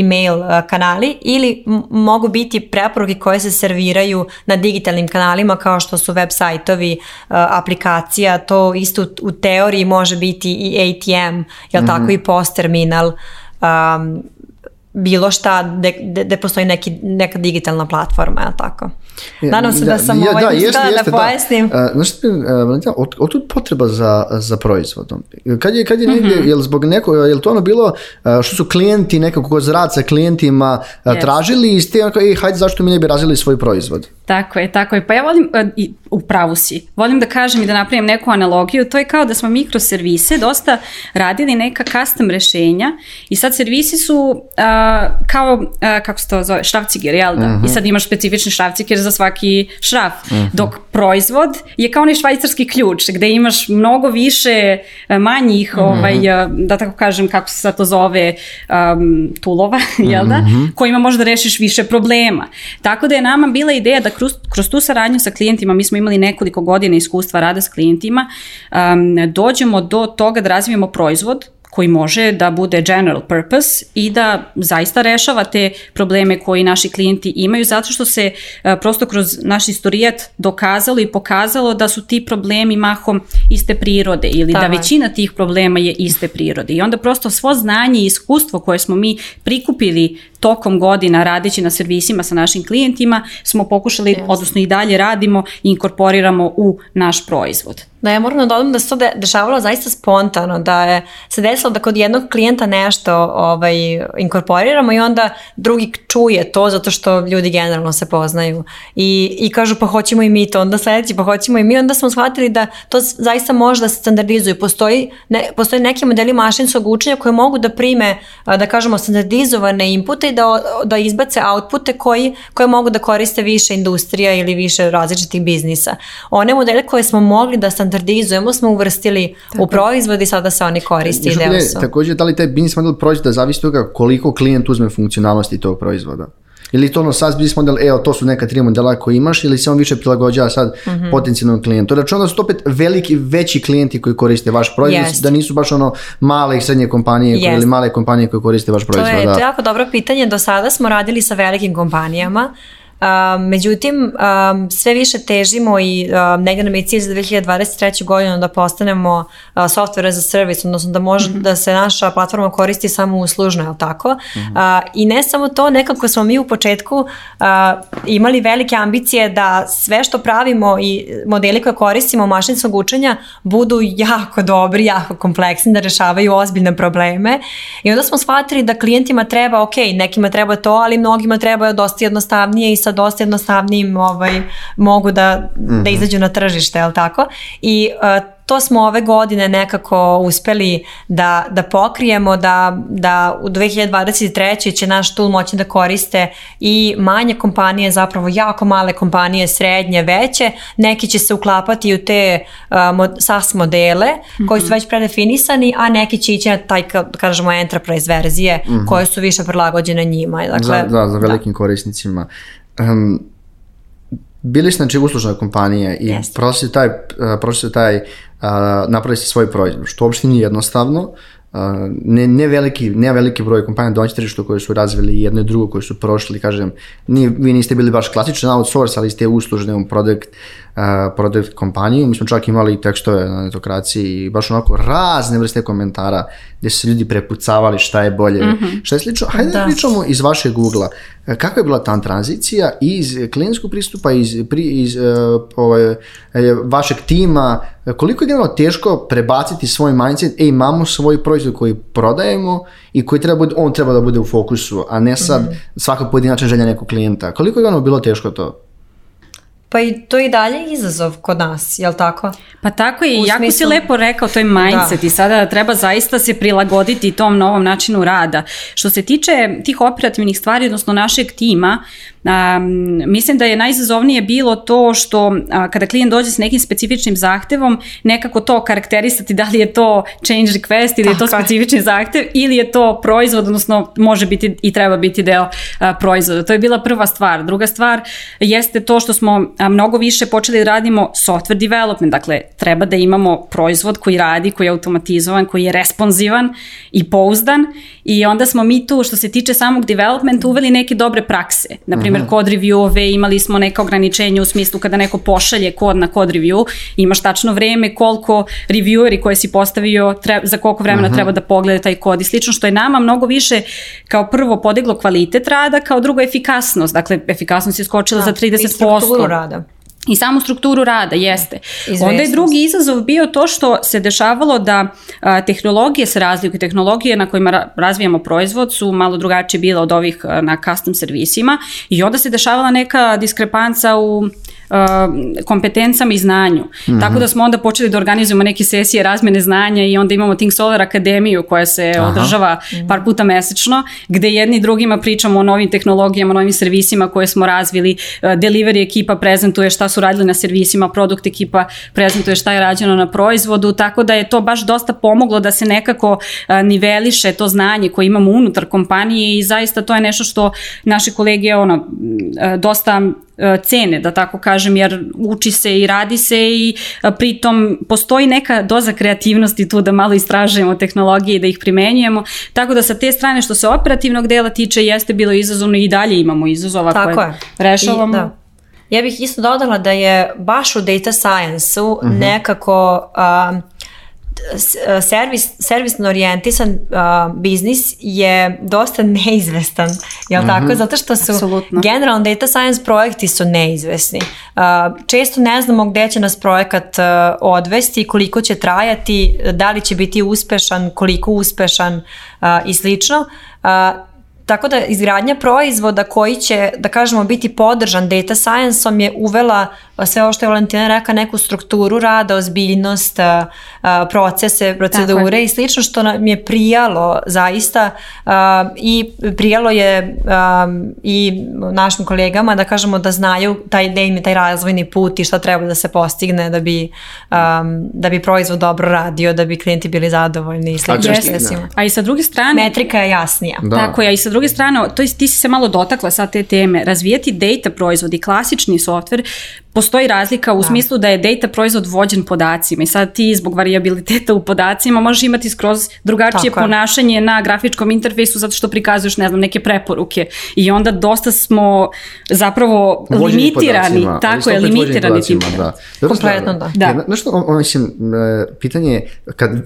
email kanali ili mogu biti preporuke koje se serviraju na digitalnim kanalima kao što su web sajtovi, aplikacija, to isto u teoriji može biti i ATM, jel tako mhm. i post terminal um, bilo šta de postoji neki, neka digitalna platforma, je tako? Nadam se da sam ja, da, jeste, da pojasnim. E, od, otud potreba za, za proizvodom? Kad je, kad je negdje, mhm. jel zbog neko, jel to ono bilo e, što su klijenti nekako kroz rad sa klijentima e, tražili i ste onako, ej, hajde, zašto mi ne bi razili svoj proizvod? Tako je, tako je. Pa ja volim, e, i u pravu si, volim da kažem i da napravim neku analogiju, to je kao da smo mikroservise dosta radili neka custom rešenja i sad servisi su kao, kako se to zove, šrafciger, jel da? I mhm. sad imaš specifični šrafciger za svaki šraf, mhm. dok proizvod je kao onaj švajcarski ključ gde imaš mnogo više e, manjih, uh ovaj, e, da tako kažem kako se sad to zove, tulova, jel da? Uh -huh. Kojima možda rešiš više problema. Tako da je nama bila ideja da kroz, kroz tu saradnju sa klijentima, mi smo imali nekoliko godina iskustva rada s klijentima, dođemo do toga da razvijemo proizvod koji može da bude general purpose i da zaista rešava te probleme koji naši klijenti imaju zato što se e, prosto kroz naš istorijat dokazalo i pokazalo da su ti problemi mahom iste prirode ili da većina tih problema je iste prirode i onda prosto svo znanje i iskustvo koje smo mi prikupili tokom godina radeći na servisima sa našim klijentima smo pokušali, odnosno i dalje radimo i inkorporiramo u naš proizvod da ja moram da dodam da se to dešavalo zaista spontano, da je se desilo da kod jednog klijenta nešto ovaj, inkorporiramo i onda drugi čuje to zato što ljudi generalno se poznaju i, i kažu pa hoćemo i mi to, onda sledeći pa hoćemo i mi, onda smo shvatili da to zaista može da se standardizuje. Postoji, ne, postoji neki modeli mašinskog učenja koje mogu da prime, da kažemo, standardizovane inpute i da, da izbace outpute koji, koje mogu da koriste više industrija ili više različitih biznisa. One modele koje smo mogli da standardizujemo standardizujemo, smo uvrstili u proizvod i sada se oni koristi. I deo Također, da li taj business model proizvoda zavisi toga koliko klijent uzme funkcionalnosti tog proizvoda? Ili to ono sad business model, evo to su neka tri modela koje imaš ili se on više prilagođava sad mm-hmm. potencijalnom klijentu. Znači onda su to opet veliki, veći klijenti koji koriste vaš proizvod, da nisu baš ono male i srednje kompanije yes. ili male kompanije koje koriste vaš proizvod. To da. to je jako dobro pitanje. Do sada smo radili sa velikim kompanijama međutim, sve više težimo i negdje nam je cilj za 2023. godinu da postanemo software as a service, odnosno da može mhm. da se naša platforma koristi samo uslužno, je li tako? Mhm. I ne samo to, nekako smo mi u početku imali velike ambicije da sve što pravimo i modeli koje koristimo mašinskog učenja budu jako dobri, jako kompleksni, da rešavaju ozbiljne probleme. I onda smo shvatili da klijentima treba, ok, nekima treba to, ali mnogima treba dosta jednostavnije i sa dosta jednostavnijim ovaj, mogu da, da mhm. izađu na tržište, je li tako? I e, to smo ove godine nekako uspeli da, da pokrijemo, da, da u 2023. će naš tool moći da koriste i manje kompanije, zapravo jako male kompanije, srednje, veće. Neki će se uklapati u te uh, e, SAS modele koji su mhm. već predefinisani, a neki će ići na taj, kažemo, enterprise verzije mhm. koje su više prilagođene njima. Dakle, za, da, za velikim korisnicima um, bili ste znači uslužna kompanija i yes. prošli taj, e, prošli taj uh, napravili ste svoj proizvod, što uopšte nije jednostavno, Uh, ne, ne, veliki, ne veliki broj kompanija domaće tržištu koje su razvili jedno i drugo, koje su prošli, kažem, ni, vi niste bili baš klasični outsource, ali ste uslužni, produkt, E, product kompaniju. Mi smo čak imali tekstove na netokraciji i baš onako razne vrste komentara gdje su se ljudi prepucavali šta je bolje, mm-hmm. šta je slično. Hajde da pričamo iz vašeg ugla. E, Kako je bila ta tranzicija iz klinijskog pristupa, iz, pri, iz e, ovaj, vašeg tima, koliko je generalno teško prebaciti svoj mindset, e imamo svoj proizvod koji prodajemo i koji treba bude, on treba da bude u fokusu, a ne sad mm-hmm. svaka pojedinačna želja nekog klijenta. Koliko je bilo teško to? pa i to i dalje izazov kod nas, jel tako? Pa tako je, jako si lepo rekao, to je mindset i sada treba zaista se prilagoditi tom novom načinu rada. Što se tiče tih operativnih stvari, odnosno našeg tima, mislim da je najizazovnije bilo to što kada klijent dođe s nekim specifičnim zahtjevom nekako to karakterisati da li je to change request ili je to specifični zahtjev ili je to proizvod, odnosno može biti i treba biti deo proizvoda. To je bila prva stvar. Druga stvar jeste to što smo mnogo više počeli da radimo software development, dakle treba da imamo proizvod koji radi, koji je automatizovan, koji je responsivan i pouzdan i onda smo mi tu što se tiče samog development, uveli neke dobre prakse. Naprimjer, primjer, mhm. kod review-ove imali smo neka ograničenja u smislu kada neko pošalje kod na kod review, imaš tačno vrijeme koliko revieweri koje si postavio za koliko vremena mhm. treba da pogleda taj kod i slično, što je nama mnogo više kao prvo podiglo kvalitet rada, kao drugo efikasnost. Dakle, efikasnost je skočila za 30%. I rada i samu strukturu rada, jeste. Onda je drugi izazov bio to što se dešavalo da tehnologije se razlikuju, tehnologije na kojima razvijamo proizvod su malo drugačije bile od ovih na custom servisima i onda se dešavala neka diskrepanca u Uh, kompetencama i znanju. Mhm. Tako da smo onda počeli da organizujemo neke sesije razmene znanja i onda imamo Think Solar Akademiju koja se održava mhm. par puta mesečno, gde jedni drugima pričamo o novim tehnologijama, novim servisima koje smo razvili, uh, delivery ekipa prezentuje šta su radili na servisima, produkt ekipa prezentuje šta je rađeno na proizvodu, tako da je to baš dosta pomoglo da se nekako uh, niveliše to znanje koje imamo unutar kompanije i zaista to je nešto što naše kolege ono, dosta E, cene, da tako kažem, jer uči se i radi se i e, pritom postoji neka doza kreativnosti tu da malo istražujemo tehnologije i da ih primenjujemo, tako da sa te strane što se operativnog dela tiče jeste bilo izazovno i dalje imamo izazova tako koje rešavamo. da. Ja bih isto dodala da je baš u data science-u mhm. nekako... E, servis, servisno orijentisan e, biznis je dosta neizvestan, jel mm tako? Mhm. Zato što su Absolutno. generalno data science projekti su neizvesni. E, često ne znamo gdje će nas projekat odvesti, koliko će trajati, da li će biti uspešan, koliko uspešan i slično. Tako da izgradnja proizvoda koji će, da kažemo, biti podržan data science-om je uvela pa sve ovo što je Valentina reka, neku strukturu rada, ozbiljnost, procese, procedure i slično što nam je prijalo zaista i prijalo je i našim kolegama da kažemo da znaju taj taj razvojni put i šta treba da se postigne da bi, da bi proizvod dobro radio, da bi klijenti bili zadovoljni i slično. A, i sa druge strane... Metrika je jasnija. Tako je, i sa druge strane, to ti si se malo dotakla sa te teme, razvijati data proizvodi, klasični software, postoji razlika u da. smislu da je data proizvod vođen podacima i sad ti zbog variabiliteta u podacima možeš imati skroz drugačije Tako ponašanje na grafičkom interfejsu zato što prikazuješ ne znam neke preporuke i onda dosta smo zapravo vođeni limitirani tako je limitirani tim da. Kompletno da. da. on, e, pitanje je kad e,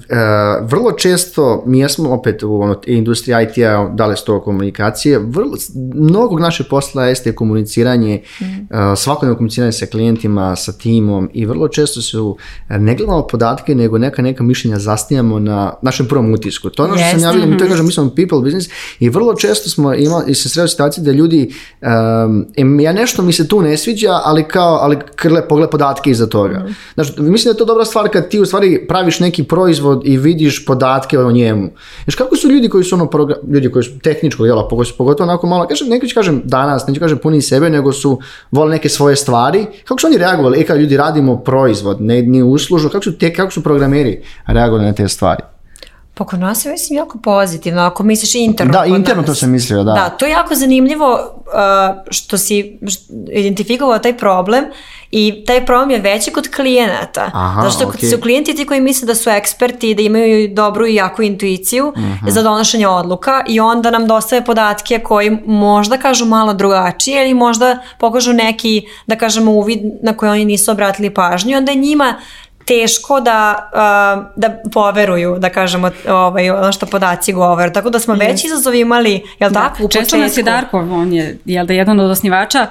vrlo često mi jesmo opet u ono, industriji IT-a, da li komunikacije, vrlo, mnogog naše posla jeste komuniciranje, mm. uh, svakodnevno komuniciranje klijentima, sa timom i vrlo često su, e, ne gledamo podatke, nego neka neka mišljenja zasnijamo na našem prvom utisku. To je ono što yes. sam ja vidim, kažem, mi smo people business i vrlo često smo imali, se sreo situacije da ljudi, um, ja nešto mi se tu ne sviđa, ali kao, ali krle, pogled podatke iza toga. mm Znači, mislim da je to dobra stvar kad ti u stvari praviš neki proizvod i vidiš podatke o njemu. Znači, kako su ljudi koji su ono, ljudi koji su tehničko, pogotovo onako malo, kažem, neću kažem danas, neću kažem puni sebe, nego su vole neke svoje stvari kako su oni reagovali? E, kad ljudi radimo proizvod, ne, ni uslužno, kako su, te, kako su programeri reagovali na te stvari? Pa kod nas je mislim jako pozitivno, ako misliš interno. Da, interno to sam mislio, da. Da, to je jako zanimljivo uh, što si identifikovao taj problem i taj problem je veći kod klijenata. Aha, Zato što su klijenti ti koji misle da su eksperti, i da imaju dobru i jaku intuiciju mhm. za donošenje odluka i onda nam dostave podatke koji možda kažu malo drugačije ili možda pokažu neki, da kažemo, uvid na koji oni nisu obratili pažnju. Onda njima teško da, da poveruju, da kažemo, ovaj, ono što podaci govore. Tako da smo yes. već izazov imali, jel da, tako, u Često nas je Darko, on je jel da, jedan od osnivača,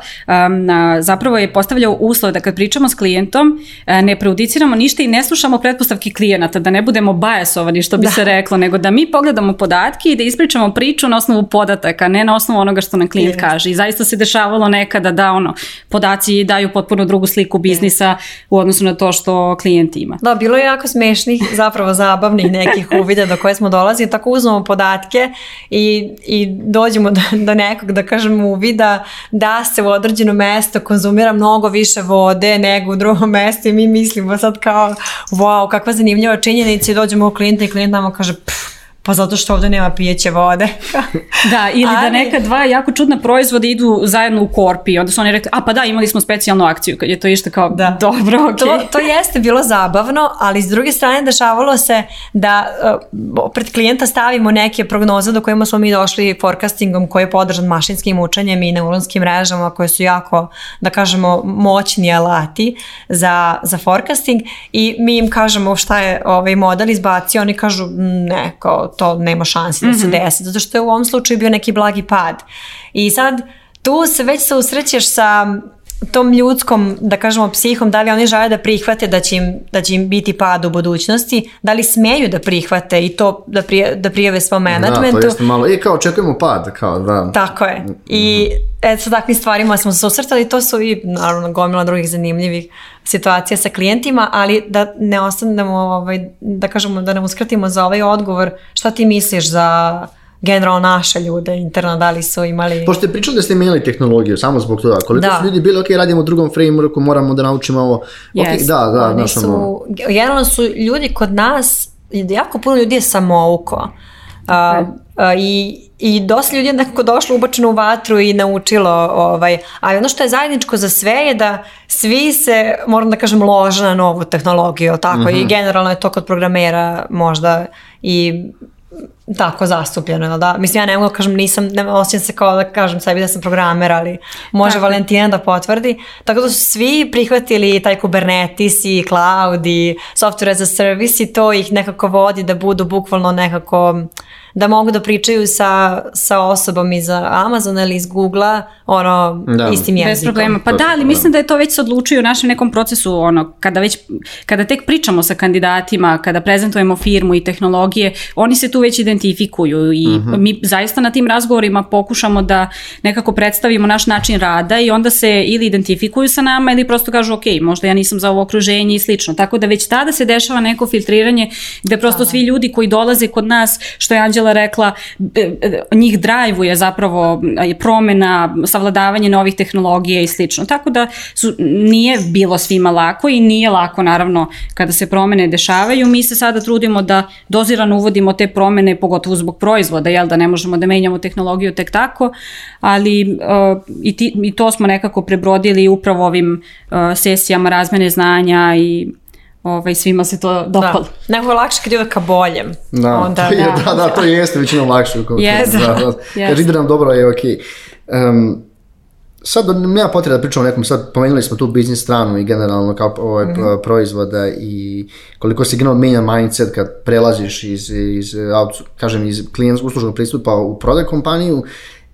zapravo je postavljao uslov da kad pričamo s klijentom, e, ne prejudiciramo ništa i ne slušamo pretpostavki klijenata, da ne budemo bajasovani, što bi se reklo, nego da mi pogledamo podatke i da ispričamo priču na osnovu podataka, ne na osnovu onoga što nam klijent kaže. I zaista se dešavalo nekada da ono, podaci daju potpuno drugu sliku biznisa u odnosu na to što klijent tima Da, bilo je jako smešnih, zapravo zabavnih nekih uvida do koje smo dolazili, tako uzmemo podatke i, i dođemo do, do nekog, da kažemo uvida da se u određeno mesto konzumira mnogo više vode nego u drugom mestu i mi mislimo sad kao, wow, kakva zanimljiva činjenica i dođemo u klijenta i klijent nam kaže, pa zato što ovdje nema pijeće vode. da, ili da neka dva jako čudna proizvoda idu zajedno u korpi. Onda su oni rekli, a pa da, imali smo specijalnu akciju kad je to išta kao da. dobro, okay. to, to jeste bilo zabavno, ali s druge strane dešavalo se da e, pred klijenta stavimo neke prognoze do kojima smo mi došli forecastingom koji je podržan mašinskim učenjem i neuronskim mrežama koje su jako, da kažemo, moćni alati za, za forecasting i mi im kažemo šta je ovaj model izbacio, oni kažu ne, kao to nema šanse da se mhm. desi, zato što je u ovom slučaju bio neki blagi pad. I sad tu se već susrećeš sa tom ljudskom, da kažemo, psihom, da li oni žele da prihvate da će im, da će im biti pad u budućnosti, da li smeju da prihvate i to da, prije, da prijave svom managementu. Da, to jeste malo, i kao očekujemo pad, kao da. Tako je. I mhm. et, sa takvim stvarima smo se susretali, to su i naravno gomila drugih zanimljivih situacija sa klijentima, ali da ne ostanemo, ovaj, da kažemo, da ne uskratimo za ovaj odgovor, šta ti misliš za generalno naše ljude interno, da li su imali... Pošto je pričali da ste mijenjali tehnologiju, samo zbog toga, koliko da. su ljudi bili, ok, radimo u drugom frameworku, moramo da naučimo ovo, okay, yes. da, da, su, ono- generalno su ljudi kod nas, jako puno ljudi je samouko. i, i dosta ljudi je nekako došlo ubačeno u vatru i naučilo ovaj, ali ono što je zajedničko za sve je da svi se, moram da kažem, lože na novu tehnologiju, tako, i mhm. generalno je to kod programera možda i tako zastupljeno, da? Mislim, ja ne mogu kažem, nisam, ne osjećam se kao da kažem sebi da sam programer, ali može tako. Valentina da potvrdi. Tako da su svi prihvatili taj Kubernetes i cloud i software as a service i to ih nekako vodi da budu bukvalno nekako da mogu da pričaju sa, sa osobom iz Amazona ili iz Googlea ono, da. istim jezikom. Bez problema. Pa da, ali mislim da je to već se odlučuje u našem nekom procesu, ono, kada već, kada tek pričamo sa kandidatima, kada prezentujemo firmu i tehnologije, oni se tu već identifikuju i mhm. mi zaista na tim razgovorima pokušamo da nekako predstavimo naš način rada i onda se ili identifikuju sa nama ili prosto kažu ok, možda ja nisam za ovo okruženje i slično. Tako da već tada se dešava neko filtriranje gde prosto svi ljudi koji dolaze kod nas, što je rekla, njih je zapravo promjena, savladavanje novih tehnologija i slično. Tako da nije bilo svima lako i nije lako naravno kada se promjene dešavaju. Mi se sada trudimo da dozirano uvodimo te promjene, pogotovo zbog proizvoda, jel da ne možemo da menjamo tehnologiju tek tako, ali e, i, i to smo nekako prebrodili upravo ovim e, sesijama razmene znanja i ovaj, svima se to dopalo. Da. Nego je lakše kad je ka boljem. Da, Onda, da, da, da, to jeste većina lakše. Yes. Da, da. Yes. Kad ide nam dobro je okej. Um, sad nema potreba da pričamo o nekom, sad pomenuli smo tu biznis stranu i generalno kao ovaj, mm-hmm. proizvoda i koliko se generalno menja mindset kad prelaziš iz, iz, iz kažem, iz klijentskog uslužnog pristupa u prodaj kompaniju.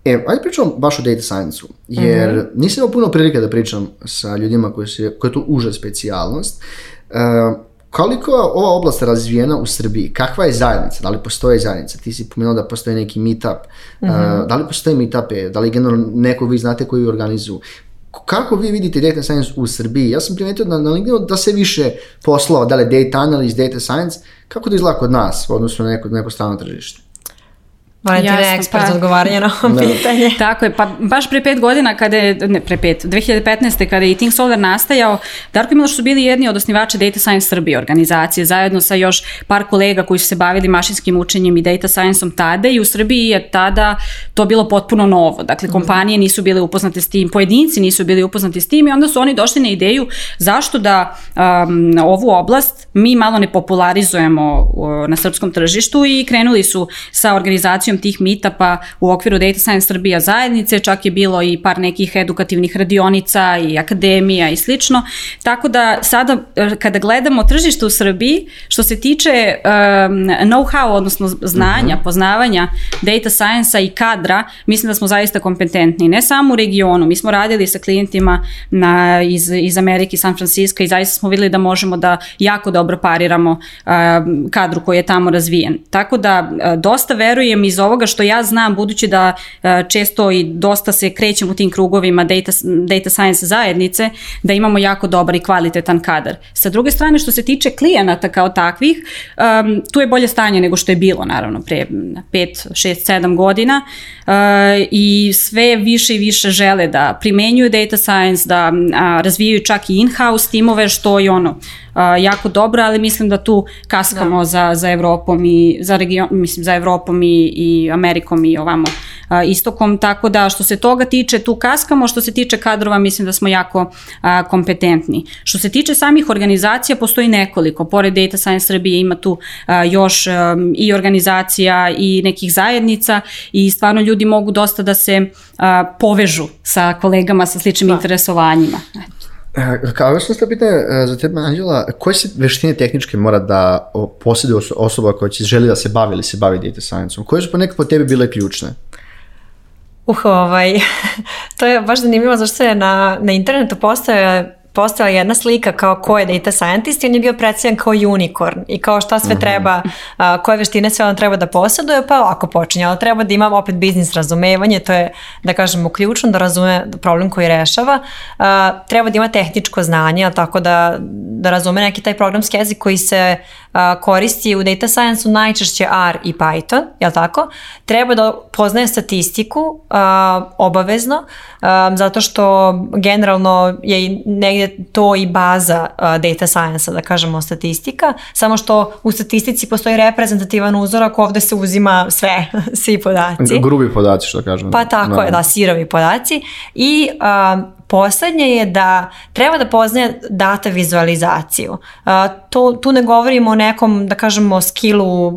E, ajde pričam baš o data science-u, jer mm-hmm. nisam imao puno prilike da pričam sa ljudima koji, se, koji je to uža specijalnost. E, koliko je ova oblast razvijena u Srbiji? Kakva je zajednica? Da li postoje zajednica? Ti si pomenuo da postoje neki meetup. E, mhm. Da li postoje meetupe? Da li generalno neko vi znate koji organizuju? Kako vi vidite data science u Srbiji? Ja sam primetio na, na LinkedInu da se više poslova, da li data analyst, data science, kako to izgleda kod nas, odnosno na neko, neko strano tržište? Valentina je ekspert pa, na pitanje. Tako je, pa baš pre pet godina kada je, ne pre pet, 2015. kada je i Think Solar nastajao, Darko i Miloš su bili jedni od osnivača Data Science Srbije organizacije, zajedno sa još par kolega koji su se bavili mašinskim učenjem i data scienceom tada i u Srbiji je tada to bilo potpuno novo. Dakle, mhm. kompanije nisu bile upoznate s tim, pojedinci nisu bili upoznati s tim i onda su oni došli na ideju zašto da ovu oblast mi malo ne popularizujemo na srpskom tržištu i krenuli su sa organizacijom organizacijom tih meetupa u okviru Data Science Srbija zajednice, čak je bilo i par nekih edukativnih radionica i akademija i slično. Tako da sada er, kada gledamo tržište u Srbiji, što se tiče um, know-how, odnosno znanja, mhm. poznavanja data science-a i kadra, mislim da smo zaista kompetentni. Ne samo u regionu, mi smo radili sa klijentima na, iz, iz Amerike, San Francisco i zaista smo vidjeli da možemo da jako dobro pariramo kadru koji je tamo razvijen. Tako da dosta verujem iz ovoga što ja znam, budući da e, često i dosta se krećem u tim krugovima data, data science zajednice, da imamo jako dobar i kvalitetan kadar. Sa druge strane, što se tiče klijenata kao takvih, tu je bolje stanje nego što je bilo, naravno, pre 5, 6, 7 godina e, i sve više i više žele da primenjuju data science, da razvijaju čak i in-house timove, što je ono, jako dobro, ali mislim da tu kaskamo za, za Evropom i za region, mislim za Evropom i, i Amerikom i ovamo istokom, tako da što se toga tiče tu kaskamo, što se tiče kadrova mislim da smo jako kompetentni. Što se tiče samih organizacija postoji nekoliko, pored Data Science Srbije ima tu još um, i organizacija i nekih zajednica i stvarno ljudi mogu dosta da se povežu sa kolegama sa sličnim interesovanjima. Eto. E, kao ono što ste pitanje za tebe, Anđela, koje se veštine tehničke mora da posjede osoba koja će želi da se bavi ili se bavi data science-om? Koje su po nekako tebi bile ključne? Uh, ovaj, to je baš zanimljivo zašto je na, na internetu postoje postojala jedna slika kao ko je data scientist i on je bio predstavljan kao unicorn i kao šta sve mhm. treba, koje veštine sve on treba da posjeduje, pa ako počinje, ali treba da ima opet biznis razumevanje, to je da kažemo ključno da razume problem koji rešava, treba da ima tehničko znanje, tako da, da razume neki taj programski jezik koji se koristi u data science najčešće R i Python, jel tako? Treba da poznaje statistiku obavezno, zato što generalno je negdje to i baza data science da kažemo statistika, samo što u statistici postoji reprezentativan uzorak, ovdje se uzima sve, svi podaci. Grubi podaci što kažemo. Pa tako je, da, sirovi podaci i Poslednje je da treba da poznaje data vizualizaciju. Uh, tu ne govorimo o nekom, da kažemo, skillu uh,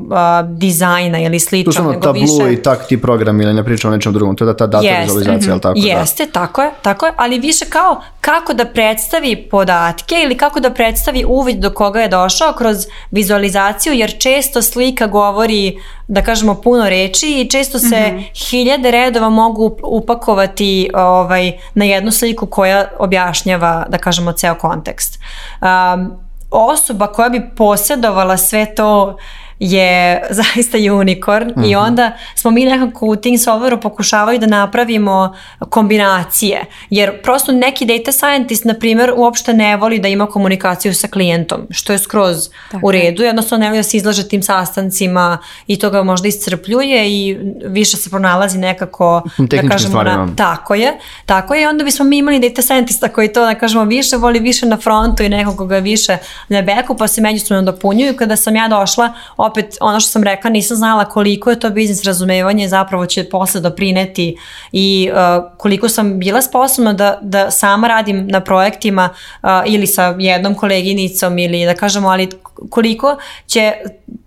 dizajna ili slično. Tu samo ono tablu više... i tak ti program ili ne pričamo o nečem drugom, to je da ta data jeste, vizualizacija, tako jeste, tako je, tako je, ali više kao kako da predstavi podatke ili kako da predstavi uvid do koga je došao kroz vizualizaciju, jer često slika govori da kažemo puno reči i često se mhm. hiljade redova mogu upakovati ovaj, na jednu sliku koja objašnjava da kažemo ceo kontekst. Um, osoba koja bi posjedovala sve to je zaista unicorn i mhm. onda smo mi nekako u tim overu pokušavaju da napravimo kombinacije, jer prosto neki data scientist, na primjer, uopšte ne voli da ima komunikaciju sa klijentom, što je skroz Tako. u redu, jednostavno ne voli da se izlaže tim sastancima i to ga možda iscrpljuje i više se pronalazi nekako, da kažemo, tako je, tako je, onda bismo mi imali data scientista koji to, da kažemo, više voli više na frontu i nekog koga više na beku, pa se međusobno dopunjuju. Kada sam ja došla, opet ono što sam rekla, nisam znala koliko je to biznis razumevanje zapravo će posle doprineti i e, koliko sam bila sposobna da, da sama radim na projektima e, ili sa jednom koleginicom ili da kažemo, ali koliko će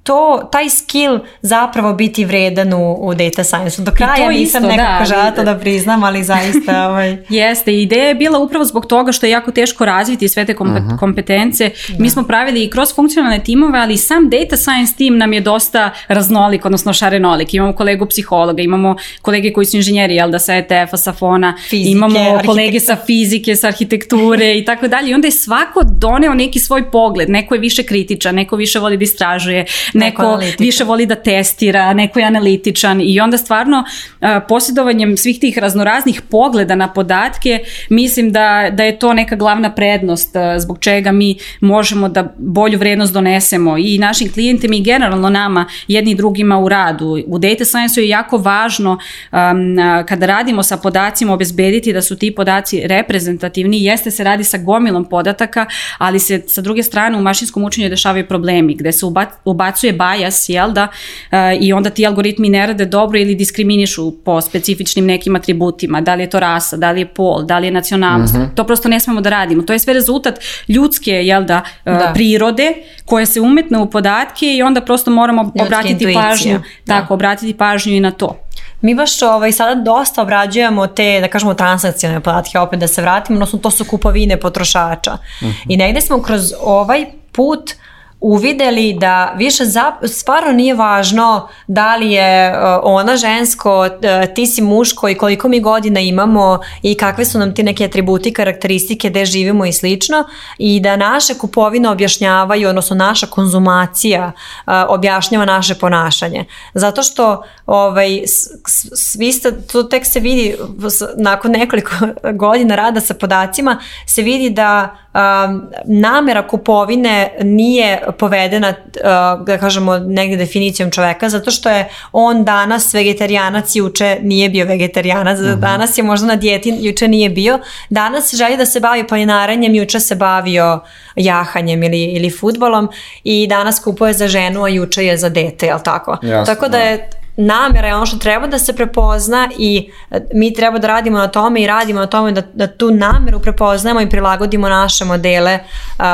to, taj skill zapravo biti vredan u, u data science. Do kraja nisam nekako da, da priznam, ali zaista... Ovaj... Jeste, ideja je bila upravo zbog toga što je jako teško razviti sve te mhm. kompetence. Mi smo pravili i kroz funkcionalne timove, ali sam data science team tim nam je dosta raznolik, odnosno šarenolik. Imamo kolegu psihologa, imamo kolege koji su inženjeri, jel da, sa ETF-a, sa fona, imamo kolege sa fizike, sa arhitekture i tako dalje. I onda je svako doneo neki svoj pogled. Neko je više kritičan, neko više voli da istražuje, neko, više voli da testira, neko je analitičan i onda stvarno posjedovanjem svih tih raznoraznih pogleda na podatke, mislim da, da je to neka glavna prednost zbog čega mi možemo da bolju vrednost donesemo i našim klijentima i generalno nama jedni drugima u radu. U data science je jako važno um, uh, kada radimo sa podacima obezbediti da su ti podaci reprezentativni. Jeste se radi sa gomilom podataka, ali se sa druge strane u mašinskom učenju dešavaju problemi gde se ubacuje bias, jel da, uh, i onda ti algoritmi ne rade dobro ili diskriminišu po specifičnim nekim atributima, da li je to rasa, da li je pol, da li je nacionalnost. Mhm. To prosto ne smemo da radimo. To je sve rezultat ljudske, jel da, uh, prirode koja se umetne u podatke i onda prosto moramo obratiti intuicija. pažnju. Tako, obratiti pažnju i na to. Mi baš ovaj, sada dosta obrađujemo te, da kažemo, transakcijne podatke, opet da se vratimo, odnosno to su kupovine potrošača. Mhm. I negde smo kroz ovaj put uvideli da više stvarno nije važno da li je e, ona žensko, e, ti si muško i koliko mi godina imamo i kakve su nam ti neke atributi, karakteristike, gde živimo i slično i da naše kupovine objašnjavaju, odnosno naša konzumacija e, objašnjava naše ponašanje. Zato što ovaj, svi ste, to tek se vidi nakon nekoliko godina rada sa podacima, se vidi da Namjera kupovine nije povedena, da kažemo, negdje definicijom čoveka, zato što je on danas vegetarijanac, juče nije bio vegetarijanac, mhm. danas je možda na dijeti, juče nije bio, danas želi da se bavi planinarenjem, juče se bavio jahanjem ili, ili futbolom i danas kupuje za ženu, a juče je za dete, jel tako? tako da je namjera je ono što treba da se prepozna i e, mi treba da radimo na tome i radimo na tome da, da tu namjeru prepoznamo i prilagodimo naše modele e,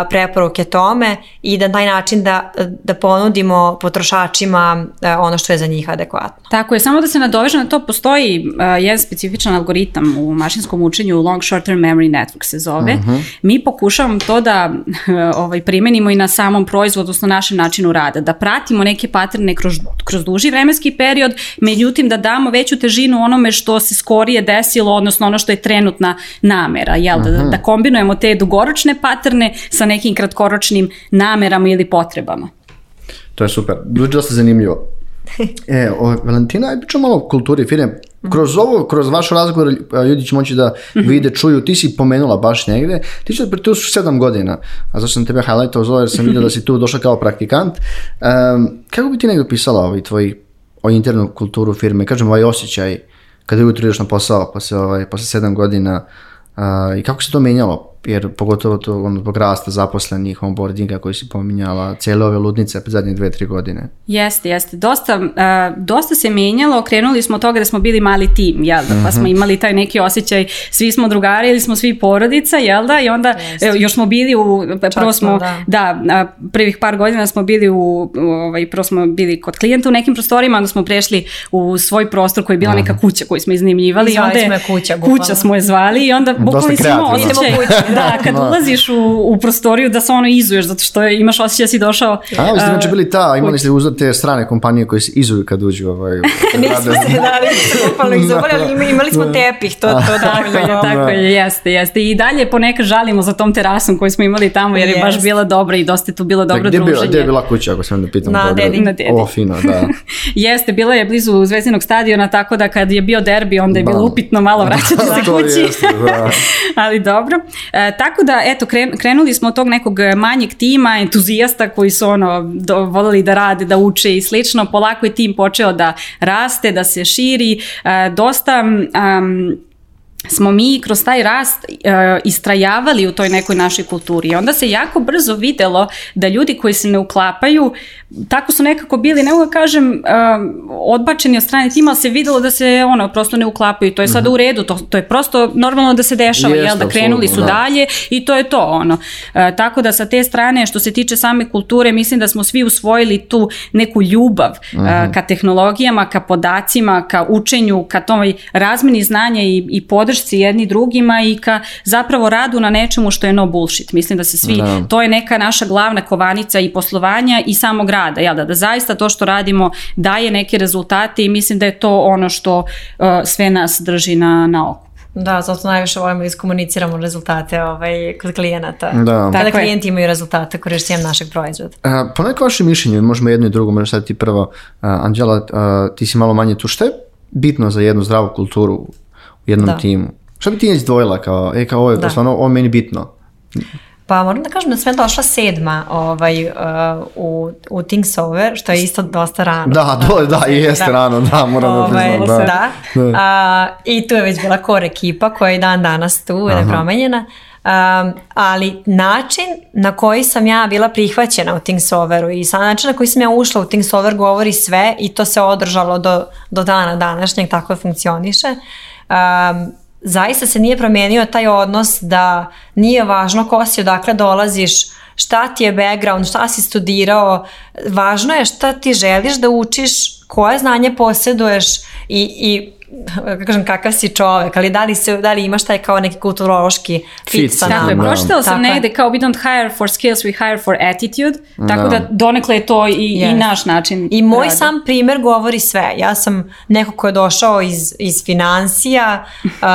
preporuke tome i da taj način da, da ponudimo potrošačima e, ono što je za njih adekvatno. Tako je, samo da se nadoveže na to, postoji jedan specifičan algoritam u mašinskom učenju Long Short Term Memory Network se zove. Mhm. Mi pokušavamo to da ovaj, primenimo i na samom proizvodu, odnosno našem načinu rada, da pratimo neke paterne kroz, kroz duži vremenski period period, međutim da damo veću težinu onome što se skorije desilo, odnosno ono što je trenutna namera, jel? Da, mhm. da kombinujemo te dugoročne paterne sa nekim kratkoročnim namerama ili potrebama. To je super. Zvuči dosta zanimljivo. E, o, Valentina, ajde pričamo malo o kulturi firme. Kroz mhm. ovo, kroz vaš razgovor e, ljudi će moći da mhm. vide, čuju, ti si pomenula baš negde, ti si tu su sedam godina, a zašto sam tebe highlightao zove jer sam vidio da si tu došla kao praktikant. Um, kako bi ti negde pisala ovi tvoj o internu kulturu firme, kažem ovaj osjećaj kada ujutro ideš na posao posle, ovaj, posle sedam godina i kako se to menjalo jer pogotovo to on zbog rasta zaposlenih onboardinga koji si pominjala, cijele ove ludnice zadnje dve, tri godine. Jeste, jeste. Dosta, e, dosta se mijenjalo, krenuli smo od toga da smo bili mali tim, jel da? Pa smo mhm. imali taj neki osjećaj, svi smo drugari ili smo svi porodica, jel da? I onda evo, još smo bili u, prvo smo, da, prvih par godina smo bili u, ovaj, prvo smo bili kod klijenta u nekim prostorima, onda smo prešli u svoj prostor koji je bila mhm. neka kuća koju smo iznimljivali. I onda, smo je kuća. Kuća smo je zvali i onda bukvalno smo osjećaj da, kad ulaziš u, prostoriju da se ono izuješ, zato što imaš osjećaj da si došao... A, ste znači bili ta, imali ste uzor te strane kompanije koje se izuju kad uđu ovaj... Nismo se, da, nismo imali smo tepih, to, to tako je, tako je, jeste, jeste. I dalje ponekad žalimo za tom terasom koju smo imali tamo, jer je baš bila dobra i dosta je tu bilo dobro druženje. Gdje je bila kuća, ako sam da pitam? Na O, fino, da. jeste, bila je blizu Zvezdinog stadiona, tako da kad je bio derbi, onda je bilo upitno malo vraćati kući. Ali dobro. E, E, tako da, eto, krenuli smo od tog nekog e, manjeg tima, entuzijasta koji su ono, do, volili da rade, da uče i slično. Polako je tim počeo da raste, da se širi. E, dosta smo mi kroz taj rast e, istrajavali u toj nekoj našoj kulturi i onda se jako brzo videlo da ljudi koji se ne uklapaju tako su nekako bili, ne kažem e, odbačeni od strane tima, ali se videlo da se ono prosto ne uklapaju to je sada mhm. u redu, to, to je prosto normalno da se dešava, jel da krenuli su dalje i to je to ono, e, tako da sa te strane što se tiče same kulture mislim da smo svi usvojili tu neku ljubav e, mhm. ka tehnologijama, ka podacima ka učenju, ka toj razmini znanja i, i podršci jedni drugima i ka zapravo radu na nečemu što je no bullshit. Mislim da se svi, to je neka naša glavna kovanica i poslovanja i samog rada, jel da, da zaista to što radimo daje neke rezultate i mislim da je to ono što e, sve nas drži na, na oku. Da, zato najviše volimo iskomuniciramo rezultate ovaj, kod klijenata. Da. Kada Tako klijenti imaju rezultate korištenjem našeg proizvoda. E, po neko vaše mišljenje, možemo jedno i drugo, možemo sad ti prvo, e, Anđela, ti si malo manje tu, što je bitno za jednu zdravu kulturu u jednom da. timu. Šta bi ti izdvojila kao, e, kao ovo je da. stvarno, ovo meni bitno? Pa moram da kažem da sam ja došla sedma ovaj, uh, u, u Things Over, što je isto dosta rano. Da, da, i jeste da. rano, da, moram ovaj, da priznam. I tu je već bila core ekipa koja je dan danas tu, je promenjena. Um, ali način na koji sam ja bila prihvaćena u Thingsoveru i sam način na koji sam ja ušla u Thingsover govori sve i to se održalo do, do dana današnjeg, tako je funkcioniše um, zaista se nije promijenio taj odnos da nije važno ko si, odakle dolaziš, šta ti je background, šta si studirao, važno je šta ti želiš da učiš, koje znanje posjeduješ i, i kažem, kakav si čovek, ali da li, se, da li imaš taj kao neki kulturološki fit, fit sa nama. Tako pročitala sam negde kao we don't hire for skills, we hire for attitude, tako da, donekle je to i, i naš način. I moj sam primer govori sve. Ja sam neko ko je došao iz, iz financija,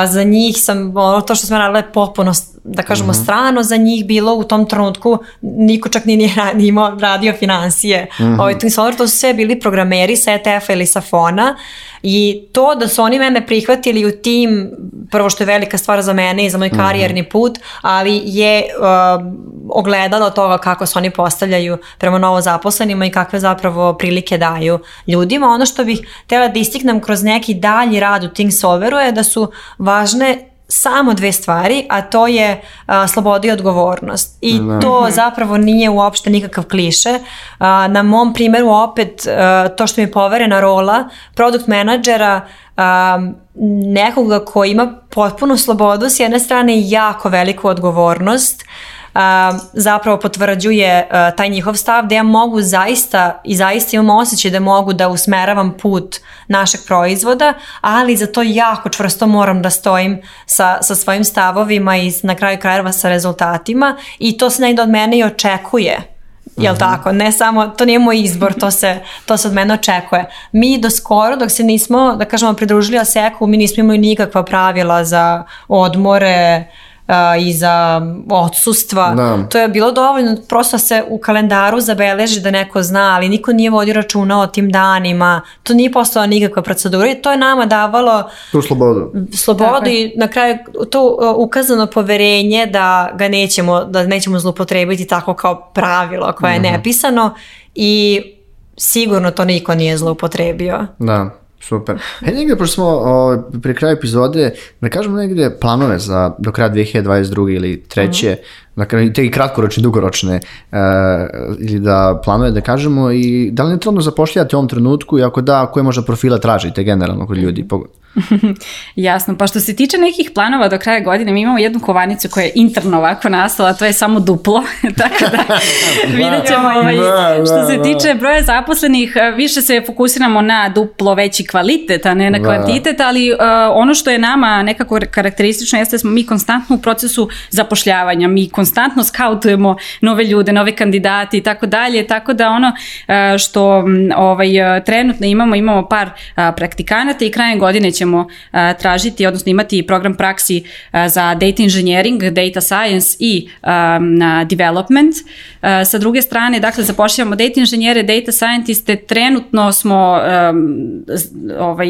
za njih sam, ono, to što sam radila je potpuno da kažemo mhm. strano za njih bilo u tom trenutku niko čak ni nije imao radio financije. Uh-huh. to, su sve bili programeri sa ETF-a ili sa fona i to da su oni mene prihvatili u tim, prvo što je velika stvar za mene i za moj mhm. karijerni put, ali je uh, ogledalo toga kako se oni postavljaju prema novo zaposlenima i kakve zapravo prilike daju ljudima. Ono što bih tela da istiknem kroz neki dalji rad u Think je da su važne samo dve stvari, a to je a, sloboda i odgovornost. I to mhm. zapravo nije uopšte nikakav kliše. na mom primjeru opet to što mi je poverena rola produkt menadžera nekoga koji ima potpunu slobodu s jedne strane jako veliku odgovornost zapravo potvrđuje e, taj njihov stav da ja mogu zaista i zaista imam osjećaj da mogu da usmeravam put našeg proizvoda, ali za to jako čvrsto moram da stojim sa, sa svojim stavovima i na kraju krajeva sa rezultatima i to se najde od mene i očekuje jel mhm. tako? Ne samo, to nije moj izbor, to se, to se od mene očekuje. Mi do skoro, dok se nismo, da kažemo, pridružili Aseku, mi nismo imali nikakva pravila za odmore, i za odsustva. To je bilo dovoljno, prosto se u kalendaru zabeleži da neko zna, ali niko nije vodio računa o tim danima. To nije postala nikakva procedura i to je nama davalo tu slobodu. i na kraju to e, ukazano poverenje da ga nećemo, da nećemo zlopotrebiti tako kao pravilo koje je mhm. nepisano i sigurno to niko nije zloupotrijebio. Da. Super. E negdje, pošto smo o, pri kraju epizode, da kažemo negdje planove za do kraja 2022. ili treće, na mhm. dakle, te i kratkoročne, dugoročne, e, ili da planove da kažemo i da li ne trudno zapošljati u ovom trenutku i ako da, koje možda profila tražite generalno kod ljudi? Mhm. Jasno, pa što se tiče nekih planova do kraja godine, mi imamo jednu kovanicu koja je interno ovako nastala, to je samo duplo, tako da vidjet ćemo ovaj, što se tiče broja zaposlenih, e, više se fokusiramo na duplo veći kvalitet, a ne na kvantitet, ali e, ono što je nama nekako karakteristično jeste da smo mi konstantno u procesu zapošljavanja, mi konstantno skautujemo nove ljude, nove kandidati i tako dalje, tako da ono e, što ovaj, trenutno imamo, imamo par praktikanata i krajem godine ćemo ćemo tražiti, odnosno imati program praksi za data engineering, data science i development. sa druge strane, dakle, zapošljavamo data inženjere, data scientiste, trenutno smo ovaj,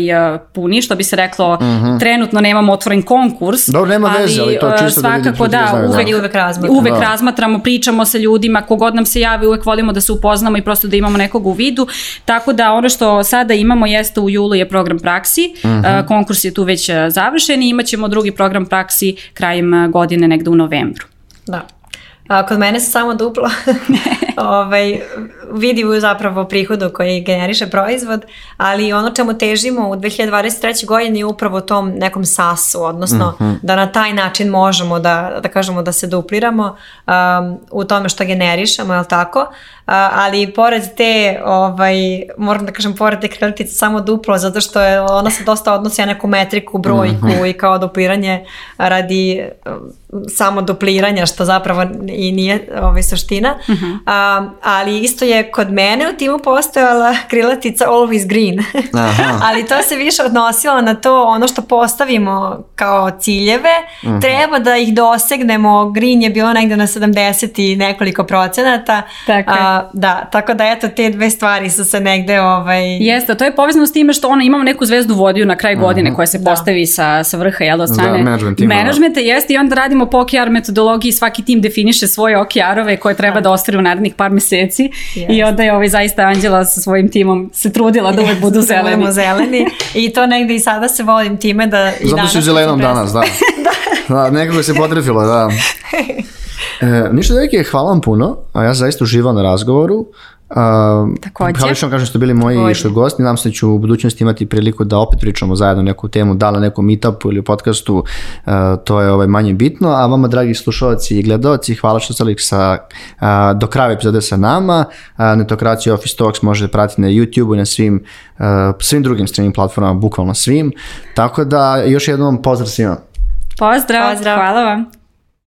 puni, što bi se reklo, mhm. trenutno nemamo otvoren konkurs. Dobro, nema veze, ali to čisto svakako, da, da, da, uvek, razmatramo. uvek razmatramo, pričamo sa ljudima, kogod nam se javi, uvek volimo da se upoznamo i prosto da imamo nekog u vidu. Tako da ono što sada imamo jeste u julu je program praksi. Mhm. Ehm, konkurs je tu već e, završen i imat ćemo drugi program praksi krajem e, godine negde u novembru. Da. A, kod mene se samo duplo. ovaj, vidi zapravo prihodu koji generiše proizvod, ali ono čemu težimo u 2023. godini je upravo tom nekom sasu, odnosno mhm. da na taj način možemo da, da kažemo da se dupliramo um, u tome što generišemo, je li tako? ali pored te, ovaj, moram da kažem, pored te kreditice samo duplo, zato što je, ona se dosta odnosi na neku metriku, brojku mm i kao dupliranje radi um, samo dupliranja, što zapravo i nije ovaj, suština. Mm Um, ali isto je kod mene u timu postojala krilatica always green. Aha. ali to se više odnosilo na to ono što postavimo kao ciljeve. Mhm. Treba da ih dosegnemo. Green je bilo negde na 70 i nekoliko procenata. Tako da, tako da eto te dve stvari su se negde ovaj... Jeste, to je povezano s time što ono, imamo neku zvezdu vodiju na kraj uh mhm. -huh. godine koja se postavi sa, sa vrha, jel, od strane da, management Jeste i onda radimo po OKR metodologiji, svaki tim definiše svoje OKR-ove koje treba da, da u narednih par mjeseci i onda je ovaj zaista Anđela sa svojim timom se trudila da uvijek budu zeleni. zeleni. I to negdje i sada se volim time da... I Zato si u zelenom danas, da. da. Nekako se potrefilo, da. E, ništa da hvala vam puno, a ja zaista uživam na razgovoru. Uh, Također. Prilično kažem što bili moji Također. što gosti, nadam se ću u budućnosti imati priliku da opet pričamo zajedno neku temu, da li nekom meetupu ili podcastu, eh, to je ovaj manje bitno, a vama dragi slušalci i gledalci, hvala što ste li sa, uh, do kraja epizode sa nama, uh, eh, Netokraciju Office Talks možete pratiti na YouTube i na svim, uh, svim drugim streaming platformama, bukvalno svim, tako da još jednom pozdrav svima. Pozdrav, pozdrav. hvala vam.